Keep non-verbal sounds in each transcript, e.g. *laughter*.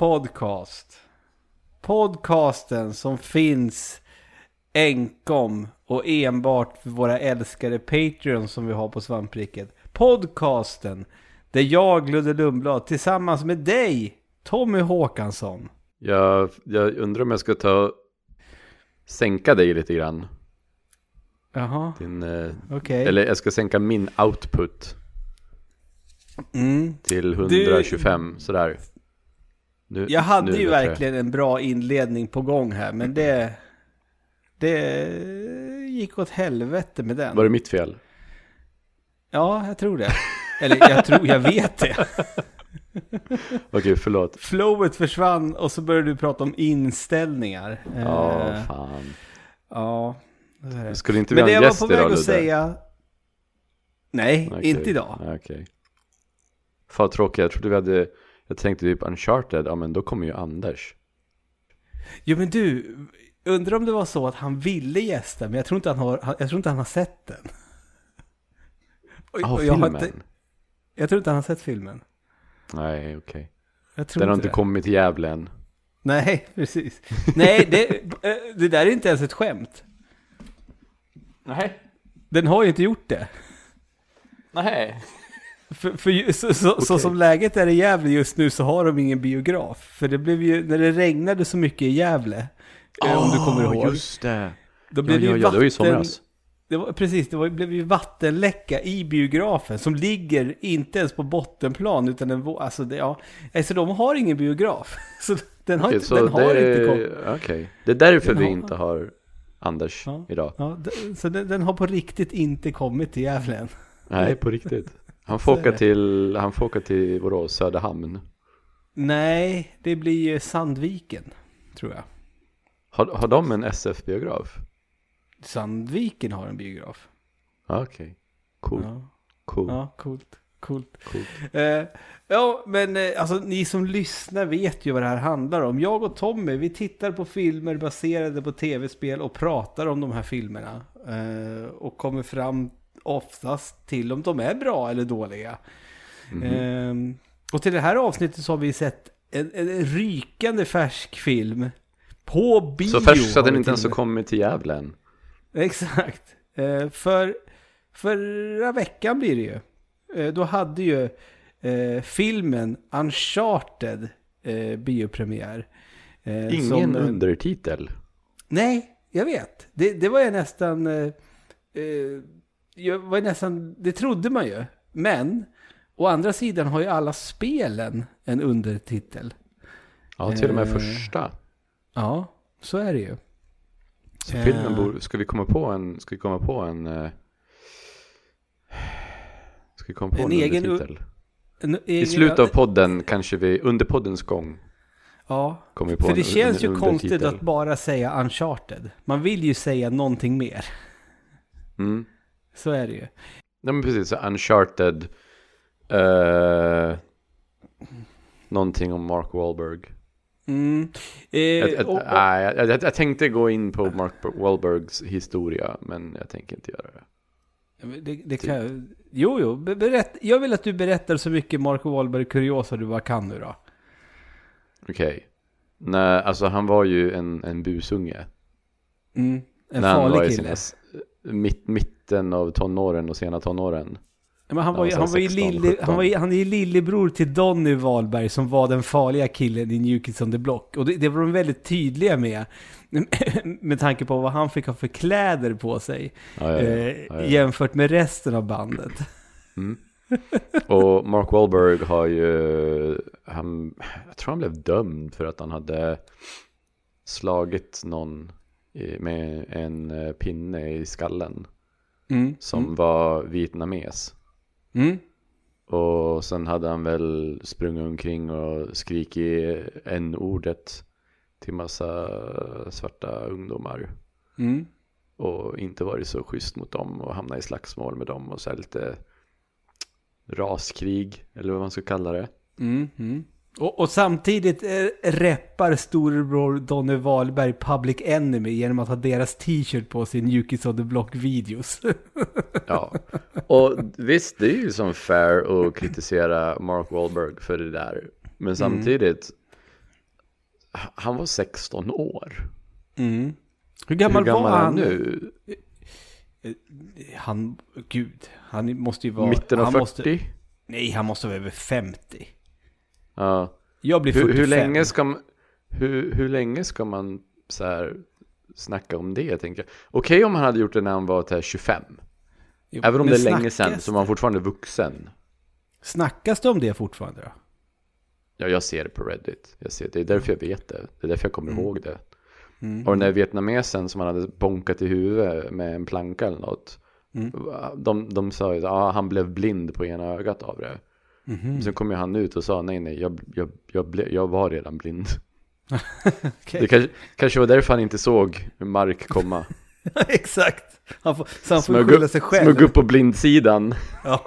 Podcast. Podcasten som finns enkom och enbart för våra älskade Patreon som vi har på svampriket. Podcasten där jag, Ludde Lundblad, tillsammans med dig, Tommy Håkansson. Jag, jag undrar om jag ska ta sänka dig lite grann. Jaha, eh, okej. Eller jag ska sänka min output Mm. till 125 sådär. Nu, Jag hade nu ju verkligen en bra inledning på gång här, men det... Det gick åt helvete med den. Var det mitt fel? Ja, jag tror det. Eller jag tror, jag vet det. *laughs* Okej, förlåt. Flowet försvann och så började du prata om inställningar. Ja, Eh, fan. ja. det det. Skulle inte vi Men ha det en jag var gäst på väg idag att säga... Nej, Okej. inte idag. Okej. Fan tråkigt, jag trodde vi hade, jag tänkte typ Uncharted, ja men då kommer ju Anders. Jo men du, undrar om det var så att han ville gästa, men jag tror inte han har, jag tror inte han har sett den. Och- Ja, och jag, har filmen. inte, jag tror inte han har sett filmen. Nej, okej. Jag tror Den har inte inte det. kommit till Gävle än. Nej, *laughs* precis. Nej, det, eh, det där är inte ens ett skämt. Nej. Den har ju inte gjort det. Nej. För, för så, så, så Okej. som läget är i Gävle just nu så har de ingen biograf. För det blev ju, när det regnade så mycket i Gävle, eh, om du kommer ihåg. just det. Då Ja, blev det ja, ju ja, det var ju vatten, somras. det var, precis, det var, blev ju vattenläcka i biografen som ligger inte ens på bottenplan utan den, alltså det, ja, alltså de har ingen biograf. *laughs* Så den har, Okej, inte, så den har det, inte kommit. Okej, det är därför Den vi har- inte har Anders Ja. idag. Ja, så den, den har på riktigt inte kommit till Gävle än. Nej, på riktigt. Han får åka till, han får åka till Borås, Söderhamn. Nej, det blir Sandviken, tror jag. Har, har de en SF-biograf? Sandviken har en biograf. Ja, Okej, cool, Ja, cool, ja coolt. Coolt. cool. Eh, ja, men eh, alltså ni som lyssnar vet ju vad det här handlar om. Jag och Tommy, vi tittar på filmer baserade på tv-spel och pratar om de här filmerna. Eh, och kommer fram oftast till om de är bra eller dåliga. Mhm. Eh, och till det här avsnittet så har vi sett en, en rykande färsk film. På bio. Så färsk så att den inte ens har kommit till Gävle än. Exakt. Eh, för förra veckan blir det ju. Eh, då hade ju eh, filmen Uncharted eh, biopremiär. Eh, Ingen som, undertitel. Nej, jag vet. Det, det var ju nästan... Eh, eh, jag var nästan... Det trodde man ju. Men å andra sidan har ju alla spelen en undertitel. Ja, till och med Eh. första. Ja, så är det ju. Så Eh. filmen borde, ska vi komma på en, ska vi komma på en, eh, ska vi komma på En en, egen undertitel? En I egen- slutet av podden kanske vi, under poddens gång, Ja, kommer vi på för en, det känns en ju konstigt att bara säga Uncharted. Man vill ju säga någonting mer. Mm. Så är det ju. Nej men precis, Uncharted, eh, någonting om Mark Wahlberg. Mm. Eh, Jag, jag, och- nej, jag, jag, tänkte gå in på Mark Wahlbergs historia, men jag tänker inte göra det. Det, det kan, jo, jo. be- Berätt, jag vill att du berättar så mycket Mark Wahlberg kuriosa du bara kan nu då. Okej. Nej, alltså han var ju en, en busunge. Mm. En när han var farlig i kille. sina mitt, mitten av tonåren och sena tonåren. Men han var ju, han var ju 16, lille, 17. han var ju, han är ju lillebror till Donny Wahlberg som var den farliga killen i New Kids on the Block. Och det, det var de väldigt tydliga med. *laughs* Med tanke på vad han fick ha för kläder på sig. Ja, ja, ja. eh. Jämfört med resten av bandet. Mm. Och Mark Wahlberg har ju, han, jag tror han blev dömd för att han hade slagit någon med en eh, pinne i skallen Mm. som var vietnames. Mm. Och sen hade han väl sprungit omkring och skrikit n-ordet till massa svarta ungdomar. Mm. Och inte varit så schysst mot dem och hamnat i slagsmål med dem och så här lite raskrig, eller vad man ska kalla det. Mm. Mm. Och, och samtidigt eh, reppar storebror Donny Wahlberg Public Enemy genom att ha deras t-shirt på sin Kids on the Block-videos. *laughs* Ja, och visst det är ju som fair att kritisera Mark Wahlberg för det där. Men samtidigt, han var 16 år. Mm. Hur gammal, Hur gammal var han nu? Han, gud, han måste ju vara... Mitten av han 40? Måste, nej, han måste vara över 50. Ja. Jag blir 45. Hur, hur, länge ska man, hur, hur länge ska man så här snacka om det, tänker jag? Okej om han hade gjort det när han var till 25. Jo, Även om det är länge sedan så var han det? fortfarande vuxen. Snackas det om det fortfarande då? Ja, jag ser det på Reddit. Jag ser, det är därför jag vet det. Det är därför jag kommer ihåg det. Mm. Och den där vietnamesen som han hade bonkat i huvudet med en planka eller något. Mm. De, de sa ju att ah, han blev blind på ena ögat av det. Mhm. Sen kom ju han ut och sa nej, nej, jag, jag, jag, ble, jag var redan blind. *laughs* Okej. Det kanske, kanske var därför han inte såg Mark komma. *laughs* Exakt. Han får, så han får Smög skylla upp, sig själv. smög upp på blindsidan. *laughs* Ja.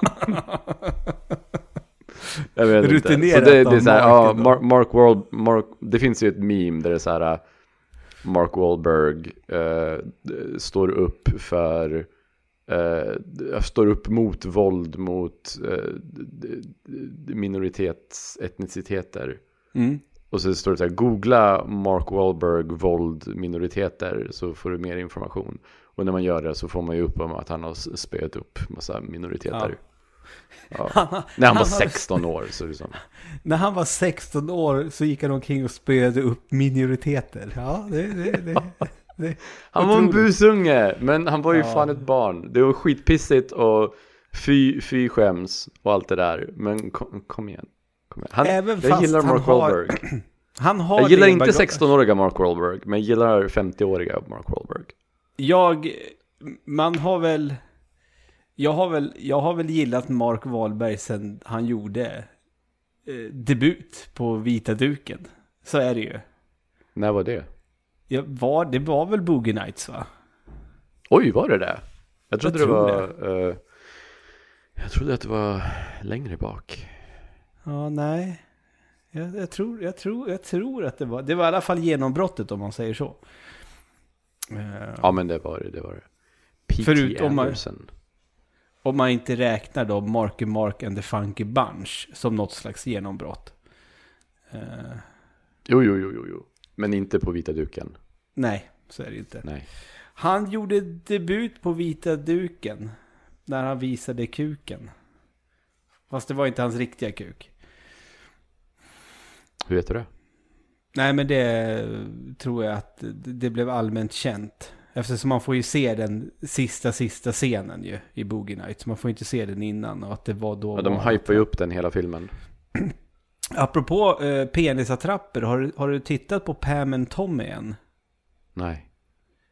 Jag vet inte. Så Rutinerat det, det är så här, Mark ja. Mark, Mark Wahl, Mark, det finns ju ett meme där det är så här, Mark Wahlberg eh, står upp för, eh, står upp mot våld mot eh, minoritetsetniciteter. Mm. Och så står det så här, googla Mark Wahlberg våld minoriteter så får du mer information. Och när man gör det så får man ju upp om att han har spöat upp massa minoriteter. Ja. När han var 16 år så liksom. När han var 16 år så gick han omkring och spöade upp minoriteter. Ja, det, det, det. Han var en busunge, men han var ju Ja. fan ett barn. Det var skitpissigt och fy, fy skäms och allt det där. Men kom, kom igen. Kom igen. Han, Även jag gillar han Mark har- Wahlberg. *clears throat* Han har Jag gillar inte bagage. 16-åriga Mark Wahlberg, men jag gillar 50-åriga Mark Wahlberg. Jag, man har väl, jag har väl, jag har väl gillat Mark Wahlberg sen han gjorde eh, debut på vita duken. Så är det ju. När var det? Jag var, det var väl Boogie Nights va? Oj, var det det? Jag trodde Jag det var... eh, jag trodde att det var längre bak. Ja, nej. Jag, jag, tror, jag, tror, jag tror att det var, det var i alla fall genombrottet om man säger så. Eh, Ja, men det var det. det, var det. P.T. Förutom- Anderson. Om man inte räknar då Marky Mark and the Funky Bunch som något slags genombrott. Eh, Jo, jo, jo, jo, jo. Men inte på vita duken. Nej, så är det inte. Nej. Han gjorde debut på vita duken när han visade kuken. Fast det var inte hans riktiga kuk. Hur vet du det? Nej, men det tror jag att det blev allmänt känt. Eftersom man får ju se den sista, sista scenen ju i Boogie Nights. Man får inte se den innan och att det var då... Ja, de hypar ju upp den hela filmen. Apropå eh, penisattrapper, har, du- har du tittat på Pam and Tommy än? Nej.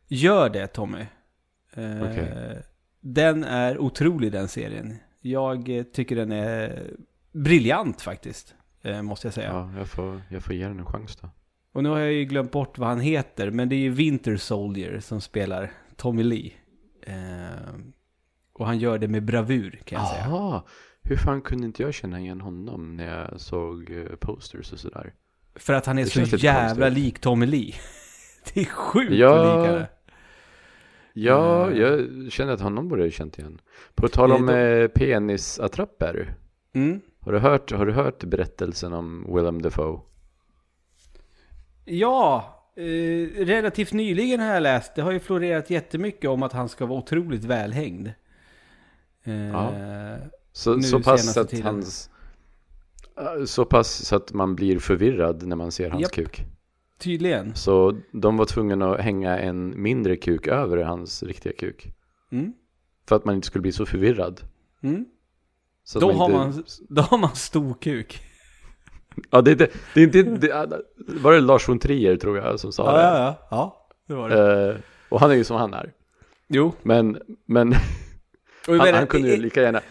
Gör det Tommy. Eh, Okej. Den är otrolig den serien. Jag tycker den är briljant faktiskt. Eh, måste jag säga. Ja, jag får, jag får ge den en chans då. Och nu har jag ju glömt bort vad han heter. Men det är ju Winter Soldier som spelar Tommy Lee. Eh, och han gör det med bravur kan jag säga. Jaha, hur fan kunde inte jag känna igen honom när jag såg eh, posters och sådär? För att han är Det så jävla konstigt. lik Tommy Lee. Det är sjukt Ja. är. Ja, Eh. jag känner att honom borde jag känt igen. På tal om eh, penisattrapper. Mm. Har du, hört, har du hört berättelsen om Willem Dafoe? Ja, eh, relativt nyligen har jag läst. Det har ju florerat jättemycket om att han ska vara otroligt välhängd. Eh, Ja. Så, så pass att tiden. hans... eh, Så pass så att man blir förvirrad när man ser hans Japp. kuk. Tydligen. Så de var tvungna att hänga en mindre kuk över hans riktiga kuk. Mm. För att man inte skulle bli så förvirrad. Mm. Så Då, har inte- man, då har man stor kuk. Ja, det är inte... Det är inte det, var det Lars von Trier tror jag som sa Ja, det? ja, ja. Ja, det var det. Eh, och han är ju som han är. Jo. Men, men *laughs* han, menar, han kunde ju lika gärna...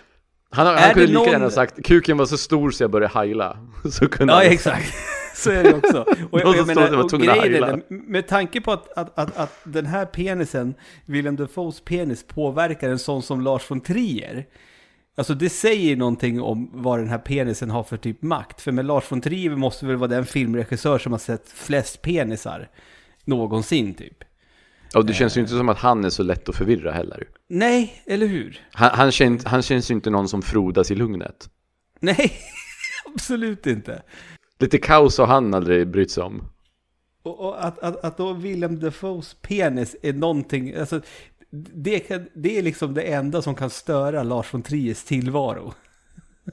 Han, han kunde lika någon- gärna sagt kuken var så stor så jag började heila. *laughs* Så kunde Ja, han exakt. *laughs* *laughs* Så är det också. Och, stod där var och grejen är, med tanke på att, att, att, att den här penisen, Willem Dafoes penis, påverkar en sån som Lars von Trier. Alltså det säger någonting om vad den här penisen har för typ makt. För med Lars von Trier måste väl vara den filmregissör som har sett flest penisar någonsin typ. Och det känns ju inte som att han är så lätt att förvirra heller. Nej, eller hur? Han, han, känns, han känns ju inte någon som frodas i lugnet. Nej, *laughs* absolut inte. Lite kaos har han aldrig brytt sig om. Och, och att, att, att då Willem Dafoes penis är någonting, alltså det, kan, det är liksom det enda som kan störa Lars von Triers tillvaro.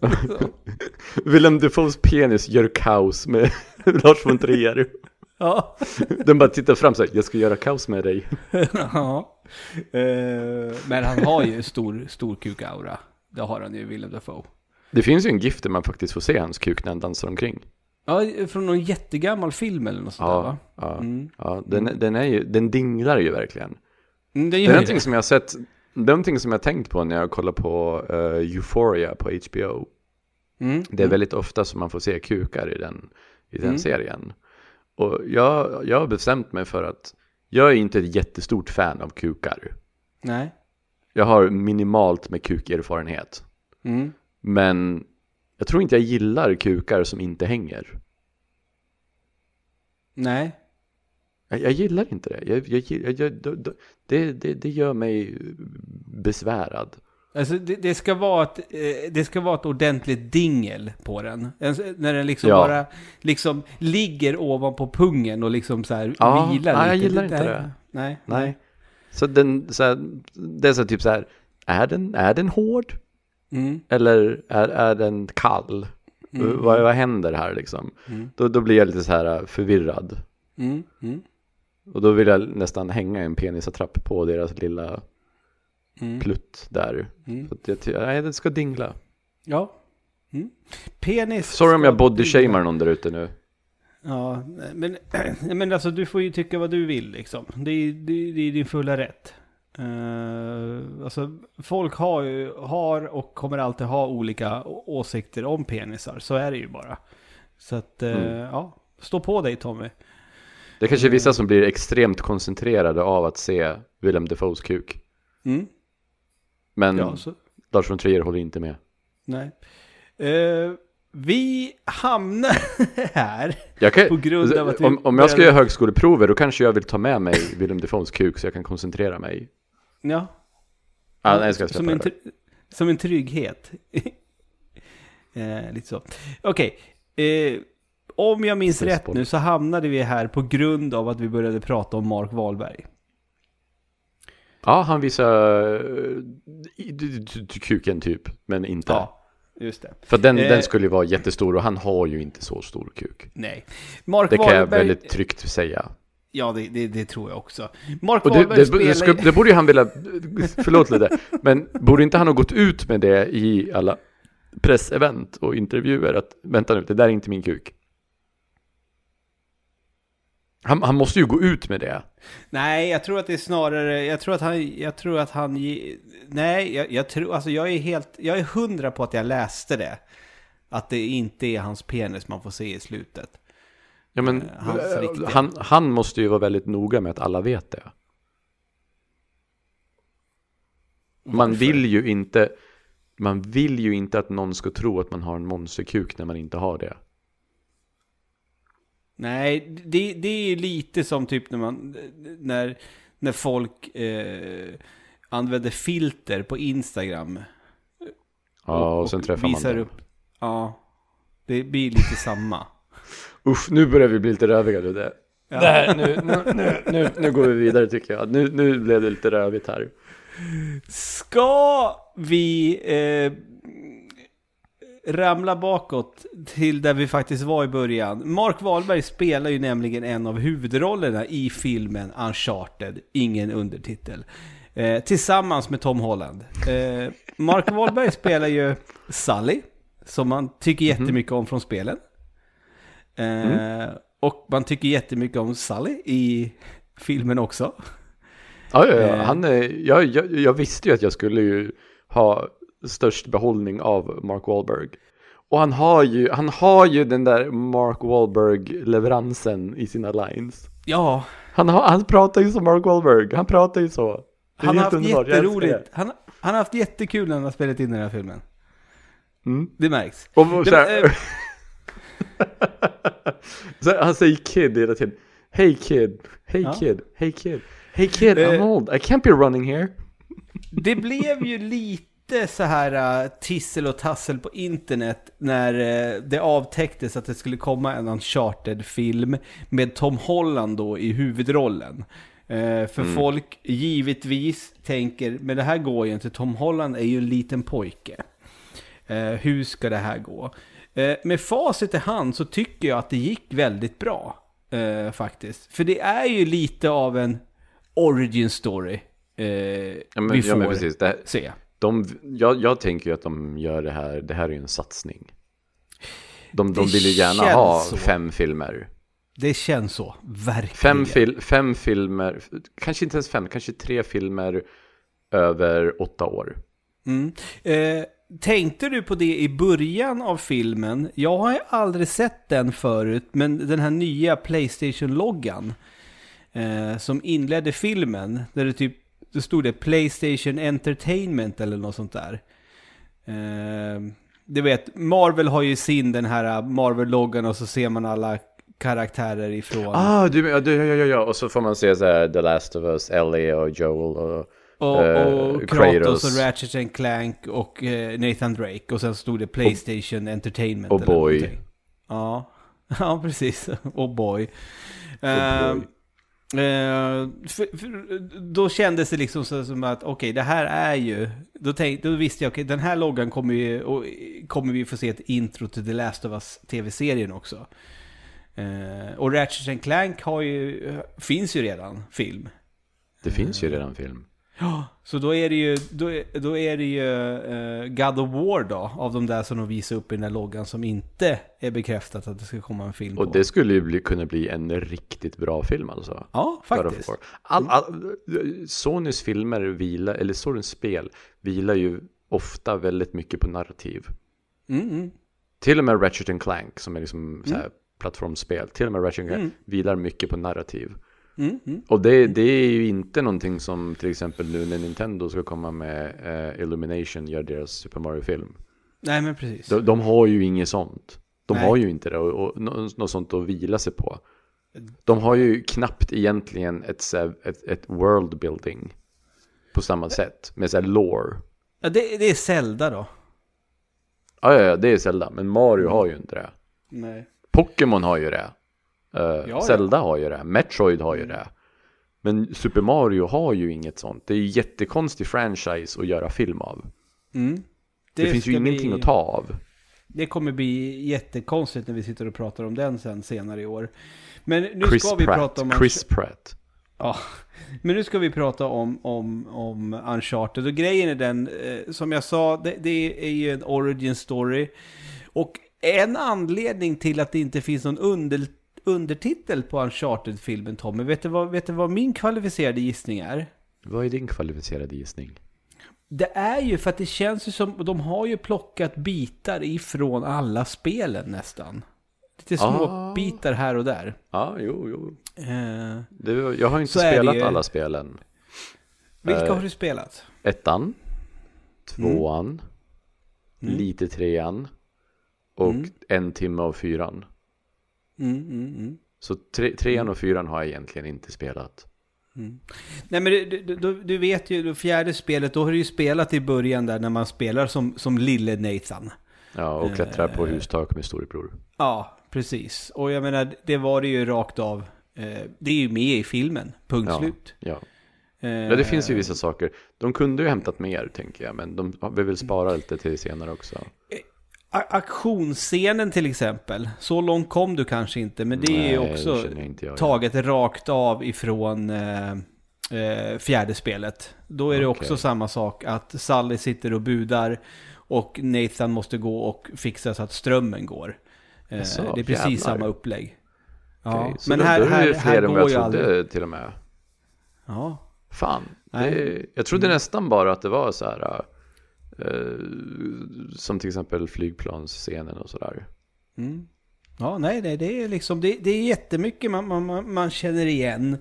*laughs* Willem Dafoes penis gör kaos med *laughs* Lars von Trier. Ja. Den bara tittar fram så här, jag ska göra kaos med dig. *laughs* ja. Eh, men han har ju stor, stor kukaura. Det har han ju, Willem Dafoe. Det finns ju en gift där man faktiskt får se hans kuk när han dansar omkring. Ja, från någon jättegammal film eller något sånt där Ja, va? ja, Mm. ja den, den, är ju, den dinglar ju verkligen. Mm, det Det är gör någonting det. som jag har sett, det är någonting som jag har tänkt på när jag kollar på eh, Euphoria på HBO. Mm. Det är väldigt ofta som man får se kukar i den, i den Mm. serien. Och jag, jag har bestämt mig för att jag är inte ett jättestort fan av kukar. Nej. Jag har minimalt med kukerfarenhet. Mm. Men jag tror inte jag gillar kukar som inte hänger. Nej. Jag, jag gillar inte det. Jag, jag, jag, jag, det, det, det, gör mig besvärad. Alltså det, det, ska vara ett, eh, det ska vara ett ordentligt dingel på den. Alltså, När den liksom Ja. bara liksom ligger ovanpå pungen och liksom så här Ja, vilar nej, jag lite. gillar inte det. Nej. Nej. Så den, så här, det är så typ så här, är den, är den hård? Mm. Eller är, är den kall? Mm. Vad, vad händer här liksom? Mm. Då, då blir jag lite så här förvirrad. Mm. Mm. Och då vill jag nästan hänga en penisattrapp på deras lilla plutt där. Så att jag, nej, den ska dingla. Ja. Penis. Sorry om jag bodyshamar någon där ute nu. Ja, men, *clears throat* men alltså du får ju tycka vad du vill liksom. Det är, det, det är din fulla rätt. Uh, alltså folk har ju, har och kommer alltid ha olika åsikter om penisar. Så är det ju bara. Så att, eh, Mm. ja, stå på dig Tommy. Det är kanske är vissa som blir extremt koncentrerade av att se Willem Dafoes kuk. Mm. Men Ja, så, Lars von Trier håller inte med. nej. Eh, vi hamnar *laughs* här. Kan, På grund av att vi om, om jag ska göra högskoleprover då kanske jag vill ta med mig Willem Dafoes kuk så jag kan koncentrera mig. Ja, Ah, nej, ska som, en, som en trygghet. *laughs* eh, lite så. Okej. Eh, om jag minns rätt Stressboll. nu så hamnade vi här på grund av att vi började prata om Mark Wahlberg. Ja, han visar uh, kuken typ, men inte. Ja, just det. För den, Eh. den skulle ju vara jättestor och han har ju inte så stor kuk. Nej. Mark Det kan jag Wahlberg... väldigt tryggt säga. Ja, det, det, det tror jag också. Mark Och det, Wahlberg det, spelar... ska, det borde ju han vilja, förlåt lite, men borde inte han ha gått ut med det i alla pressevent och intervjuer att vänta nu, det där är inte min kuk. Han, han måste ju gå ut med det. Nej, jag tror att det är snarare, jag tror att han, jag tror att han, nej, jag, jag tror, alltså jag är helt, jag är hundra på att jag läste det. Att det inte är hans penis man får se i slutet. Ja, men, Eh, hans eh, riktiga. han, han måste ju vara väldigt noga med att alla vet det. Man Varför? vill ju inte Man vill ju inte att någon ska tro att man har en monsterkuk när man inte har det. Nej, det, det är lite som typ när man, när, när folk eh, använder filter på Instagram. Ja, och, sen träffar man visar dem. upp. Ja, det blir lite samma. Usch, nu börjar vi bli lite röviga nu. Det. Ja. Där, nu, nu, nu, nu, nu går vi vidare tycker jag. Nu, nu blev det lite rövigt här. Ska vi eh, ramla bakåt till där vi faktiskt var i början? Mark Wahlberg spelar ju nämligen en av huvudrollerna i filmen Uncharted, ingen undertitel. Eh, tillsammans med Tom Holland. Eh, Mark Wahlberg spelar ju Sully, som man tycker jättemycket om från spelen. Eh, Och man tycker jättemycket om Sully i filmen också. Ja, ja, ja. Eh. Han, jag, jag, jag visste ju att jag skulle ju ha störst behållning av Mark Wahlberg. Och han har ju, han har ju den där Mark Wahlberg-leveransen i sina lines. Ja, Han, har, han pratar ju som Mark Wahlberg, han pratar ju så. Han har haft älskar jätteroligt. Han, han har haft jättekul när han har spelat in den här filmen. det. Mm. Det märks. Och Det- eh, *laughs* så han säger kid hela tiden. Hey kid, hey Ja. kid, hey kid, hey kid, I'm Eh. old, I can't be running here. Det blev ju lite så här uh, tissel och tassel på internet när uh, det avtäcktes att det skulle komma en Uncharted-film med Tom Holland då i huvudrollen. Uh, för Mm. folk givetvis tänker, men det här går ju inte, Tom Holland är ju en liten pojke. Hur ska det här gå? Uh, med facit i hand så tycker jag att det gick väldigt bra. uh, faktiskt. För det är ju lite av en origin story. Uh, Ja men, vi får ja, men precis. Det, se. de, jag, jag tänker ju att de gör det här, det här är ju en satsning. De, de vill ju gärna ha så. fem filmer. Det känns så, verkligen. Fem, fil, fem filmer, kanske inte ens fem, kanske tre filmer över åtta år. Mm. Eh, tänkte du på det i början av filmen? Jag har ju aldrig sett den förut, men den här nya Playstation-loggan eh, som inledde filmen, där det typ det stod det Playstation Entertainment eller något sånt där. Eh, du vet, Marvel har ju sin den här Marvel-loggan och så ser man alla karaktärer ifrån. Ah, du, ja, du, ja, ja, ja, och så får man se så här The Last of Us, Ellie och Joel och... Och, Eh, och Kratos, Kratos. och Ratchet and Clank och eh, Nathan Drake. Och sen stod det Playstation Entertainment. och Boy. någonting. Ja. *laughs* ja, precis. *laughs* Och Boy. och Eh, Boy. eh, för, för, då kändes det liksom så som att okej, det här är ju... Då, tänk, då visste jag, okej, den här loggan kommer, ju, och, kommer vi få se ett intro till The Last of Us tv-serien också. Eh, och Ratchet and Clank har ju, finns ju redan film. Det finns ju redan film. Ja, så då är det ju, då, är- då är det ju eh, God of War då, av de där som de visar upp i den där loggan som inte är bekräftat att det ska komma en film Och på. det skulle ju bli, kunna bli en riktigt bra film alltså. ja, faktiskt. All, all, Sonys filmer vilar, eller Sonys spel vilar ju ofta väldigt mycket på narrativ. Mm, mm. Till och med Ratchet and Clank som är liksom här plattformsspel. Till och med Ratchet and Clank Mm. vilar mycket på narrativ. Mm, mm. Och det, det är ju inte någonting som till exempel nu när Nintendo ska komma med eh, Illumination gör deras Super Mario-film. Nej, men precis. De, de har ju inget sånt. De Nej. har ju inte det och, och nå- något sånt att vila sig på. De har ju knappt egentligen ett, ett, ett world building på samma sätt med så här lore. Ja, det, det är Zelda då. Ja, ja, ja, det är Zelda, men Mario har ju inte det. Nej. Pokémon har ju det. Uh, ja. Zelda har ju det. Metroid har ju det. Men Super Mario har ju inget sånt. Det är ju jättekonstig franchise att göra film av. Mm. Det, finns ju ingenting vi- att ta av. Det kommer bli jättekonstigt när vi sitter och pratar om den sen senare i år. Men nu Chris ska vi Pratt. prata om... Chris Pratt. Ja, men nu ska vi prata om, om, om Uncharted. Och grejen är den, eh, som jag sa, det, det är ju en origin story. Och en anledning till att det inte finns någon under, undertitel på Uncharted-filmen, Tommy, vet du, vad, vet du vad min kvalificerade gissning är? Vad är din kvalificerade gissning? Det är ju för att det känns ju som, de har ju plockat bitar ifrån alla spelen nästan. Lite små Ah. bitar här och där. Ja, jo, jo. Eh, Det, jag har inte spelat ju. alla spelen. vilka Eh, har du spelat? Ettan, tvåan, Mm. lite trean och Mm. en timme av fyran. Mm, mm, mm. Så tre, trean och fyran har jag egentligen inte spelat. Nej men du, du, du, vet ju, det fjärde spelet, då har du ju spelat i början där när man spelar som, som lille Nathan. Ja, och klättrar på Eh. hustak med storebror. Ja, precis. Och jag menar, det var det ju rakt av. Eh, det är ju med i filmen, punkt Ja. slut. Ja. Eh, ja, det finns ju vissa saker. De kunde ju hämtat mer, tänker jag. Men de vill väl spara lite till senare också. Aktionsscenen till exempel, så långt kom du kanske inte, men det är ju Nej, också det inte jag taget rakt av ifrån eh, eh, fjärde spelet. Då är det Okej. också samma sak, att Sally sitter och budar och Nathan måste gå och fixa så att strömmen går. Eh, Jaså, det är precis jävlar. samma upplägg. Ja, så men här, då är det här, fler här än vad jag ju trodde aldrig. till och med. Ja, Fan. Nej. Det, jag trodde nästan bara att det var så här. Eh, som till exempel flygplansscenen och sådär. Mm. Ja, nej, nej, det är liksom, det, det är jättemycket man, man, man- känner igen.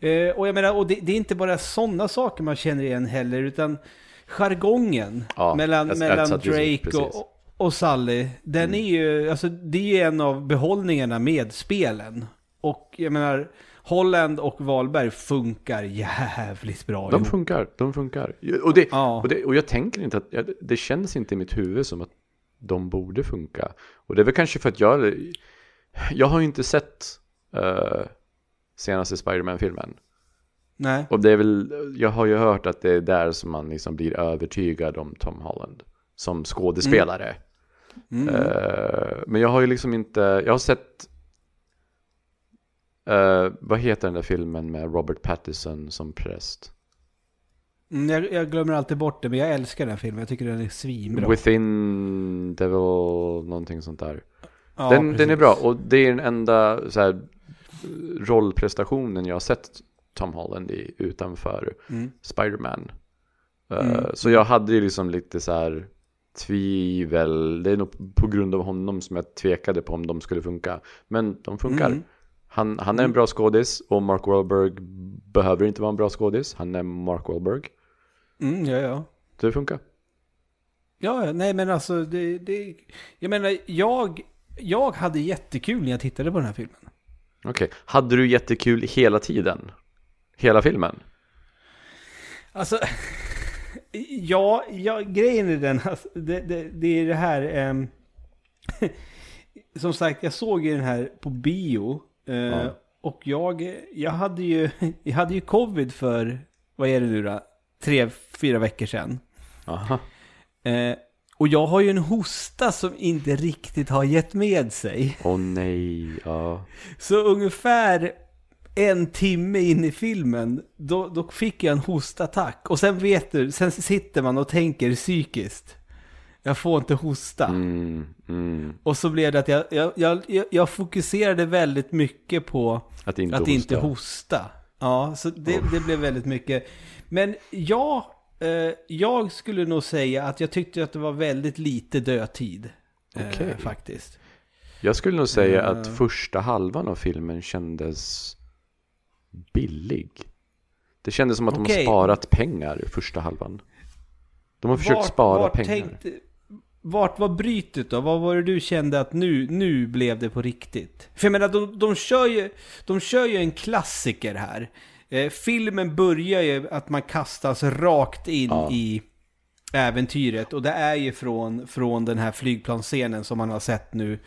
Eh, och jag menar, och det, det är inte bara sådana saker man känner igen heller, utan jargongen Ja, mellan, jag- jag mellan just- Drake och, och, och Sally, den är ju, alltså det är ju en av behållningarna med spelen. Och jag menar, Holland och Wahlberg funkar jävligt bra De ihop. funkar, de funkar. Och, det, Ja. och, det, och jag tänker inte att, det känns inte i mitt huvud som att de borde funka. Och det är väl kanske för att jag, jag har ju inte sett uh, senaste Spider-Man-filmen. Nej. Och det är väl, jag har ju hört att det är där som man liksom blir övertygad om Tom Holland som skådespelare. Mm. Eh, men jag har ju liksom inte, jag har sett, eh, vad heter den där filmen med Robert Pattinson som präst? Mm, jag, jag glömmer alltid bort det, men jag älskar den filmen. Jag tycker den är svinbra. Within Devil, någonting sånt där. ja, den, den är bra och det är den enda så här, rollprestationen jag har sett Tom Holland i utanför Mm. Spider-Man. Eh, Mm. Så jag hade ju liksom lite så här tvivel, det är nog på grund av honom som jag tvekade på om de skulle funka. Men de funkar. Mm. Han, han är en bra skådis och Mark Wahlberg behöver inte vara en bra skådis. Han är Mark Wahlberg. Mm, ja, ja. Det funkar. Ja, nej men alltså det, det... Jag menar, jag, jag hade jättekul när jag tittade på den här filmen. Okej, hade du jättekul hela tiden? Hela filmen? Alltså, *laughs* ja, ja grejen är den, alltså, det, det, det är det här... ehm, *laughs* som sagt, jag såg ju den här på bio. Eh, Ja. Och jag, jag, hade ju, *laughs* jag hade ju covid för, vad är det nu då? Tre, fyra veckor sedan. Aha. Eh, och jag har ju en hosta som inte riktigt har gett med sig. Åh nej, ja. *laughs* Så ungefär en timme in i filmen, då, då fick jag en hostattack. Och sen vet du, sen sitter man och tänker psykiskt. Jag får inte hosta. Mm, mm. Och så blev det att jag, jag, jag, jag- jag fokuserade väldigt mycket på Att inte att hosta. inte hosta. Ja, så det, det blev väldigt mycket. Men ja, eh, jag skulle nog säga att jag tyckte att det var väldigt lite dödtid. eh, Okej. faktiskt. Jag skulle nog säga Eh. att första halvan av filmen kändes billig. Det kändes som att de har sparat pengar första halvan. De har försökt Vart- spara vart pengar. tänkte- vart var brytet då? Vad var det du kände att nu, nu blev det på riktigt? För jag menar, de, de, kör, ju, de kör ju en klassiker här. Eh, filmen börjar ju att man kastas rakt in Ja. i äventyret. Och det är ju från, från den här flygplansscenen som man har sett nu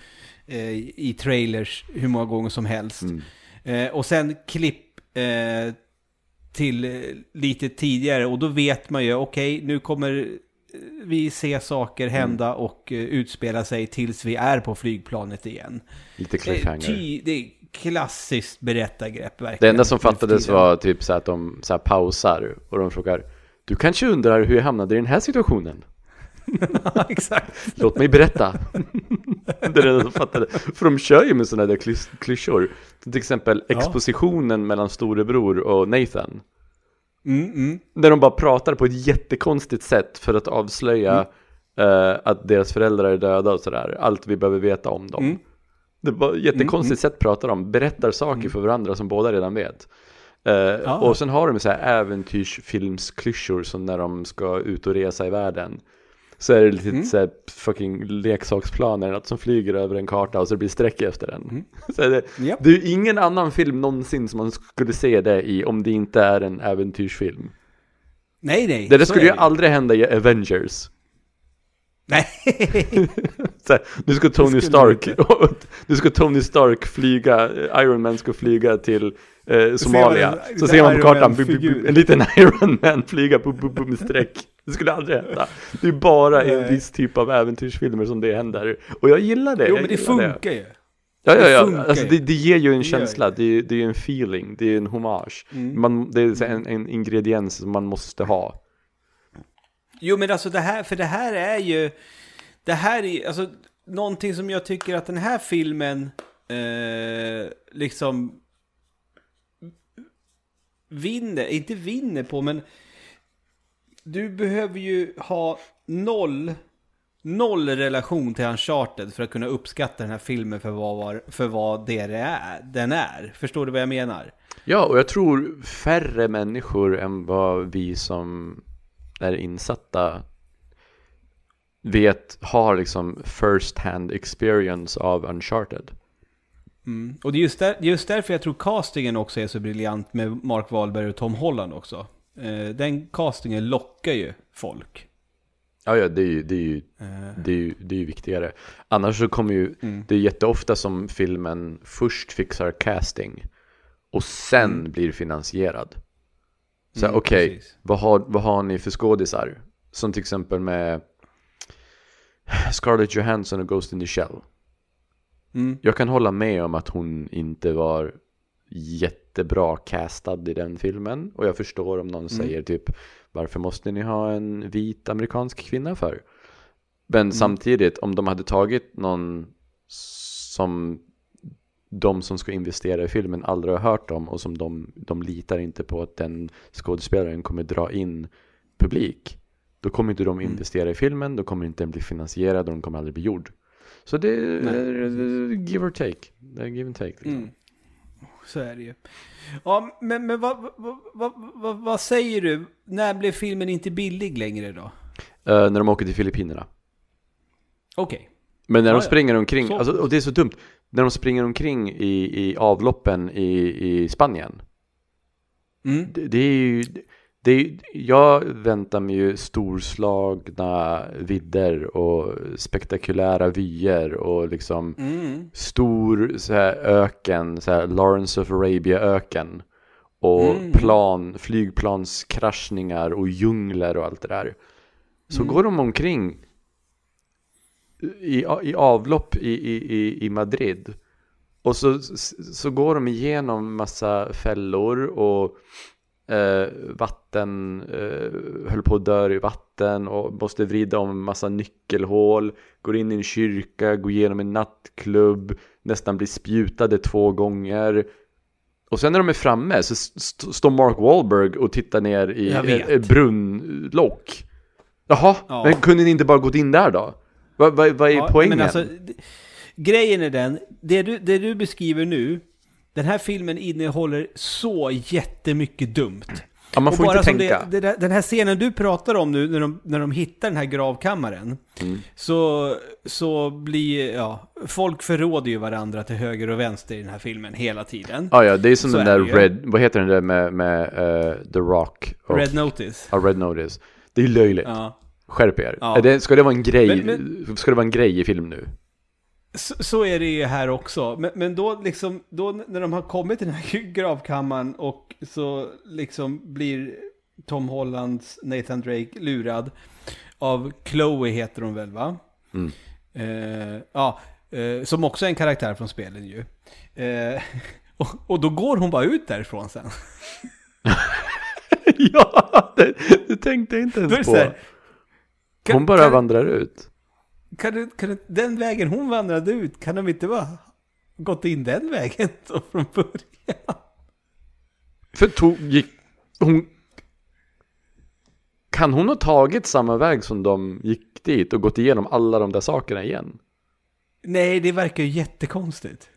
eh, i trailers hur många gånger som helst. Mm. Eh, och sen klipp eh, till eh, lite tidigare och då vet man ju, okej, nu kommer vi se saker hända och eh, utspela sig tills vi är på flygplanet igen. Lite cliffhanger. ty, det är klassiskt berättargrepp verkligen. Det enda som fattades var typ så att de så pausar och de frågar Du kanske undrar hur jag hamnade i den här situationen? Ja, *laughs* exakt. Låt mig berätta. *laughs* det är det enda som fattades. För de kör ju med sådana där klys- klyschor. Till exempel Ja. expositionen mellan storebror och Nathan. Mm, mm. Där de bara pratar på ett jättekonstigt sätt för att avslöja Mm. eh, att deras föräldrar är döda och sådär. Allt vi behöver veta om dem. Mm. Det var ett jättekonstigt sätt pratar de. Berättar saker för varandra som båda redan vet. Eh, Och sen har de så här äventyrsfilmsklyschor som när de ska ut och resa i världen. Så är det lite Mm. så fucking leksaksplaner, något som flyger över en karta och så det blir streck efter den. Mm. *laughs* Så är det, Japp. det är ju ingen annan film någonsin som man skulle se det i om det inte är en äventyrsfilm. Nej, nej. Det där skulle ju aldrig hända i Avengers. Nej. *laughs* Här, nu ska Tony Stark, det *laughs* nu ska Tony Stark flyga, Iron Man ska flyga till eh, Somalia. Så ser man på kartan, en liten Iron Man flyga på, på, på med streck. Det skulle aldrig hända. Det är bara i en viss typ av äventyrsfilmer som det händer. Och jag gillar det. Jo, men det funkar ju. Ja, ja, det ja. funkar Alltså, det, det ger ju en Det känsla, det. det är, det är en feeling, det är en hommage. Mm. Man, det är en, en ingrediens som man måste ha. Jo men alltså det här, för det här är ju, det här är alltså någonting som jag tycker att den här filmen eh, liksom vinner, inte vinner på men du behöver ju ha noll, noll relation till Uncharted för att kunna uppskatta den här filmen för vad, för vad det är, den är. Förstår du vad jag menar? Ja, och jag tror färre människor än vad vi som är insatta vet, har liksom first hand experience av Uncharted. Mm. Och det är just, där, just därför jag tror castingen också är så briljant med Mark Wahlberg och Tom Holland också. Eh, den castingen lockar ju folk. Ja, ja det är ju, det är ju, Eh, det är ju, det är ju viktigare. Annars så kommer ju, Mm. det är jätteofta som filmen först fixar casting och sen Mm. blir finansierad. Så Mm, okej, precis. vad, har, vad har ni för skådisar? Som till exempel med Scarlett Johansson och Ghost in the Shell. Mm. Jag kan hålla med om att hon inte var jättebra castad i den filmen. Och jag förstår om någon Mm. säger typ varför måste ni ha en vit amerikansk kvinna för? Men Mm. samtidigt, om de hade tagit någon som de som ska investera i filmen aldrig har hört om och som de, de litar inte på att den skådespelaren kommer dra in publik. Då kommer inte de Mm. investera i filmen, då kommer inte den bli finansierad och den kommer aldrig bli gjord. Så det är give or take. Det är give and take. Liksom. Mm. Så är det ju. Ja, men, men vad, vad, vad, vad, vad säger du? När blev filmen inte billig längre då? Eh, när de åker till Filippinerna. Okej. Men när Ja, de ja. springer omkring, Så. alltså, och det är så dumt. När de springer omkring i, i avloppen i, i Spanien. Mm. Det, det är ju, det är, jag väntar mig ju storslagna vidder och spektakulära vyer och liksom Mm. stor så här, öken, så här, Lawrence of Arabia öken. Och Mm. plan, flygplanskraschningar och djungler och allt det där. Så Mm. går de omkring i, i avlopp i, i, i- i Madrid. Och så, så går de igenom massa fällor och eh, vatten eh, höll på att dö i vatten och måste vrida om massa nyckelhål. Går in i en kyrka, går igenom en nattklubb, nästan blir spjutade två gånger. Och sen när de är framme så st- står Mark Wahlberg och tittar ner i ett, brunnlock. Jaha, Ja. men kunde ni inte bara gått in där då? Vad vad- vad är Ja, poängen? Alltså, grejen är den, det du, det du beskriver nu, den här filmen innehåller så jättemycket dumt. ja, man får inte tänka. Det, det den här scenen du pratar om nu, när de, när de hittar den här gravkammaren, Mm. så, så blir, ja, folk förråder ju varandra till höger och vänster i den här filmen hela tiden. Ja, ja, det är som Så den är där. Red, vad heter den där med, med eh, The Rock? Och, Red Notice. Ja, Red Notice. Det är löjligt. Ja. Skärp er. Ja. Ska det vara en grej? Men- Ska det vara en grej i film nu? Så, så är det ju här också. Men, men då liksom, då när de har kommit till den här *laughs* gravkammaren och så liksom blir Tom Hollands Nathan Drake lurad av Chloe heter hon väl va? Mm. Eh, ja, eh, som också är en karaktär från spelen ju. Eh, *laughs* och, och då går hon bara ut därifrån sen. *laughs* ja, det, det tänkte jag inte ens på. här, kan- Hon bara kan- vandrar ut. Kan, det, kan det, den vägen hon vandrade ut, kan de inte bara gått in den vägen då från början? För tog, gick, hon... Kan hon ha tagit samma väg som de gick dit och gått igenom alla de där sakerna igen? Nej, det verkar ju jättekonstigt.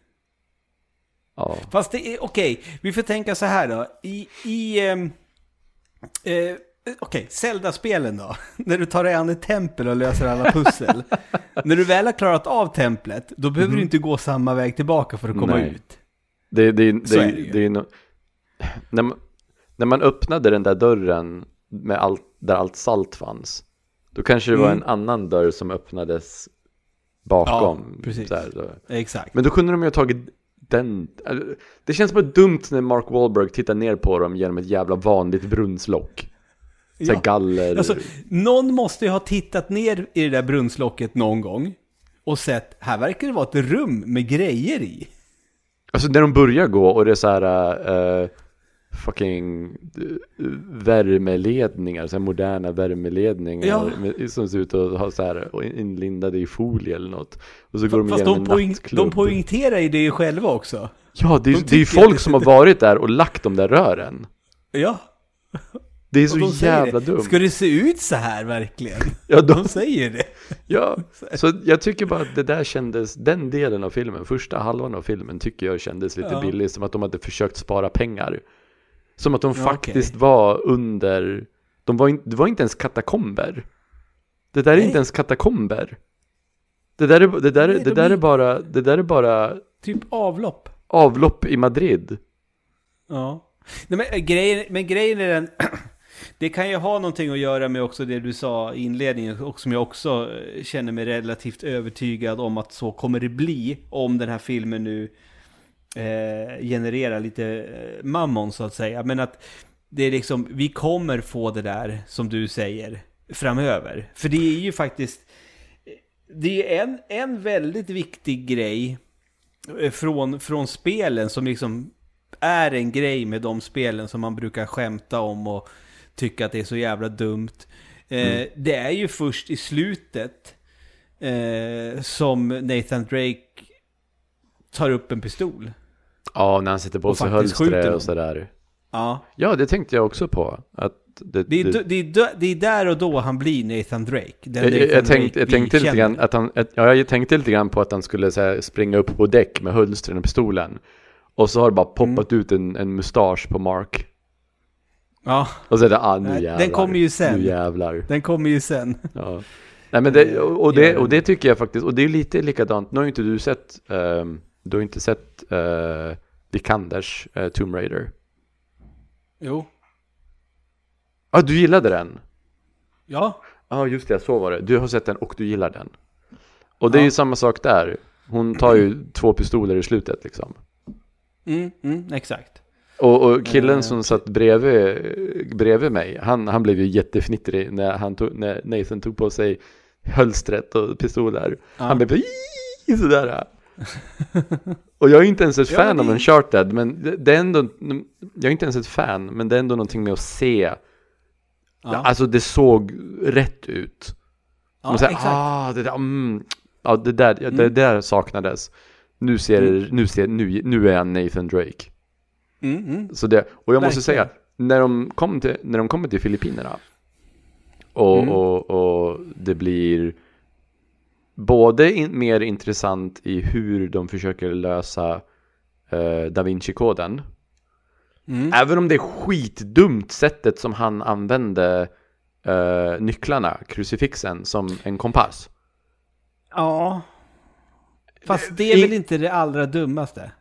Ja. Fast det är, okej, vi får tänka så här då. I, i ehm, eh, okej, Zelda-spelen då. *laughs* När du tar dig an ett tempel och löser alla pussel. *laughs* När du väl har klarat av templet, då behöver du inte gå samma väg tillbaka för att komma Nej. ut. Det, det, det, Så är det, ju. det är no... *laughs* när, man, när man öppnade den där dörren med allt, där allt salt fanns. Då kanske det var Mm. en annan dörr som öppnades bakom. Ja, precis. Då. Exakt. Men då kunde de ju ha tagit den. eller, Det känns bara dumt när Mark Wahlberg tittar ner på dem genom ett jävla vanligt brunnslock. Så Ja. galler. Alltså, någon måste ju ha tittat ner i det där brunnslocket någon gång och sett, här verkar det vara ett rum med grejer i. Alltså när de börjar gå och det är så här uh, fucking uh, värmeledningar, så här moderna värmeledningar Ja. med, som ser ut att ha så här inlindade i folie eller något. Och så går de Fast de, en poäng, de poängterar ju det själva också. ja, det de det är ju folk som har varit där och lagt de där rören. Ja. Det är så de jävla dumt. Ska det se ut så här verkligen? Ja, de, De säger det. ja, *laughs* så jag tycker bara att det där kändes, den delen av filmen, första halvan av filmen tycker jag kändes lite Ja. billig, som att de hade försökt spara pengar. Som att de Ja, faktiskt okej. var under, de var in, det var inte ens katakomber. Det där är Nej. inte ens katakomber. Det där är, det där, är- Nej, det de där är- är bara, det där är bara Typ avlopp. Avlopp i Madrid. Ja. Nej, men, eh, grejen, men grejen är den... *clears throat* Det kan ju ha någonting att göra med också det du sa i inledningen och som jag också eh, känner mig relativt övertygad om att så kommer det bli om den här filmen nu eh, genererar lite eh, mammon så att säga. Men att det är liksom, vi kommer få det där som du säger framöver. För det är ju faktiskt, eh, det är en, en väldigt viktig grej från, från spelen som liksom är en grej med de spelen som man brukar skämta om och tycka att det är så jävla dumt. Eh, Mm. Det är ju först i slutet eh, som Nathan Drake tar upp en pistol. Ja, när han sätter på sig hölstret och sådär. Ja. Ja, det tänkte jag också på. Att det, Det är, det, är, det är där och då han blir Nathan Drake. Den jag, Nathan jag, tänkte, Drake jag tänkte lite grann att han, att, ja, jag tänkte lite grann på att han skulle här, springa upp på däck med hölstren och pistolen. Och så har det bara poppat Mm. ut en, en mustasch på Mark. Ja, Och så är det, ah nu jävlar. den kommer ju sen. Nu jävlar. den kommer ju sen. Ja. Nej men det, och, och, det, och det tycker jag faktiskt, och det är lite likadant, nu har ju inte du sett, ehm, du har inte sett uh, Vikanders uh, Tomb Raider. Jo. Ja, ah, du gillade den? Ja. Ja, just det, så var det. Du har sett den och du gillar den. Och det är Ja. ju samma sak där. Hon tar ju två pistoler i slutet liksom. Mm, mm, exakt. Och, och killen Eh, som satt bredvid, bredvid mig, han, han blev ju jättefnittrig när, han tog, när Nathan tog på sig hölstret och pistoler. Ja. Han blev sådär. och jag är inte ens ett Ja, fan det- av Uncharted, men det, det är ändå, jag är inte ens ett fan, men det är ändå någonting med att se. Ja, Alltså det såg rätt ut. ja Man säger, exakt. ah, det där, mm, ja, det där, ja, det Mm. där saknades. Nu ser, nu ser, nu, nu är han Nathan Drake. Mm, mm. Så det, och jag måste säga, när de, kom till, när de kommer till Filippinerna och, Mm. och, och det blir både in, mer intressant i hur de försöker lösa eh, Da Vinci-koden. Mm. Även om det är skitdumt sättet som han använde eh, nycklarna, krucifixen, som en kompass. Ja. Fast det är väl inte det allra dummaste?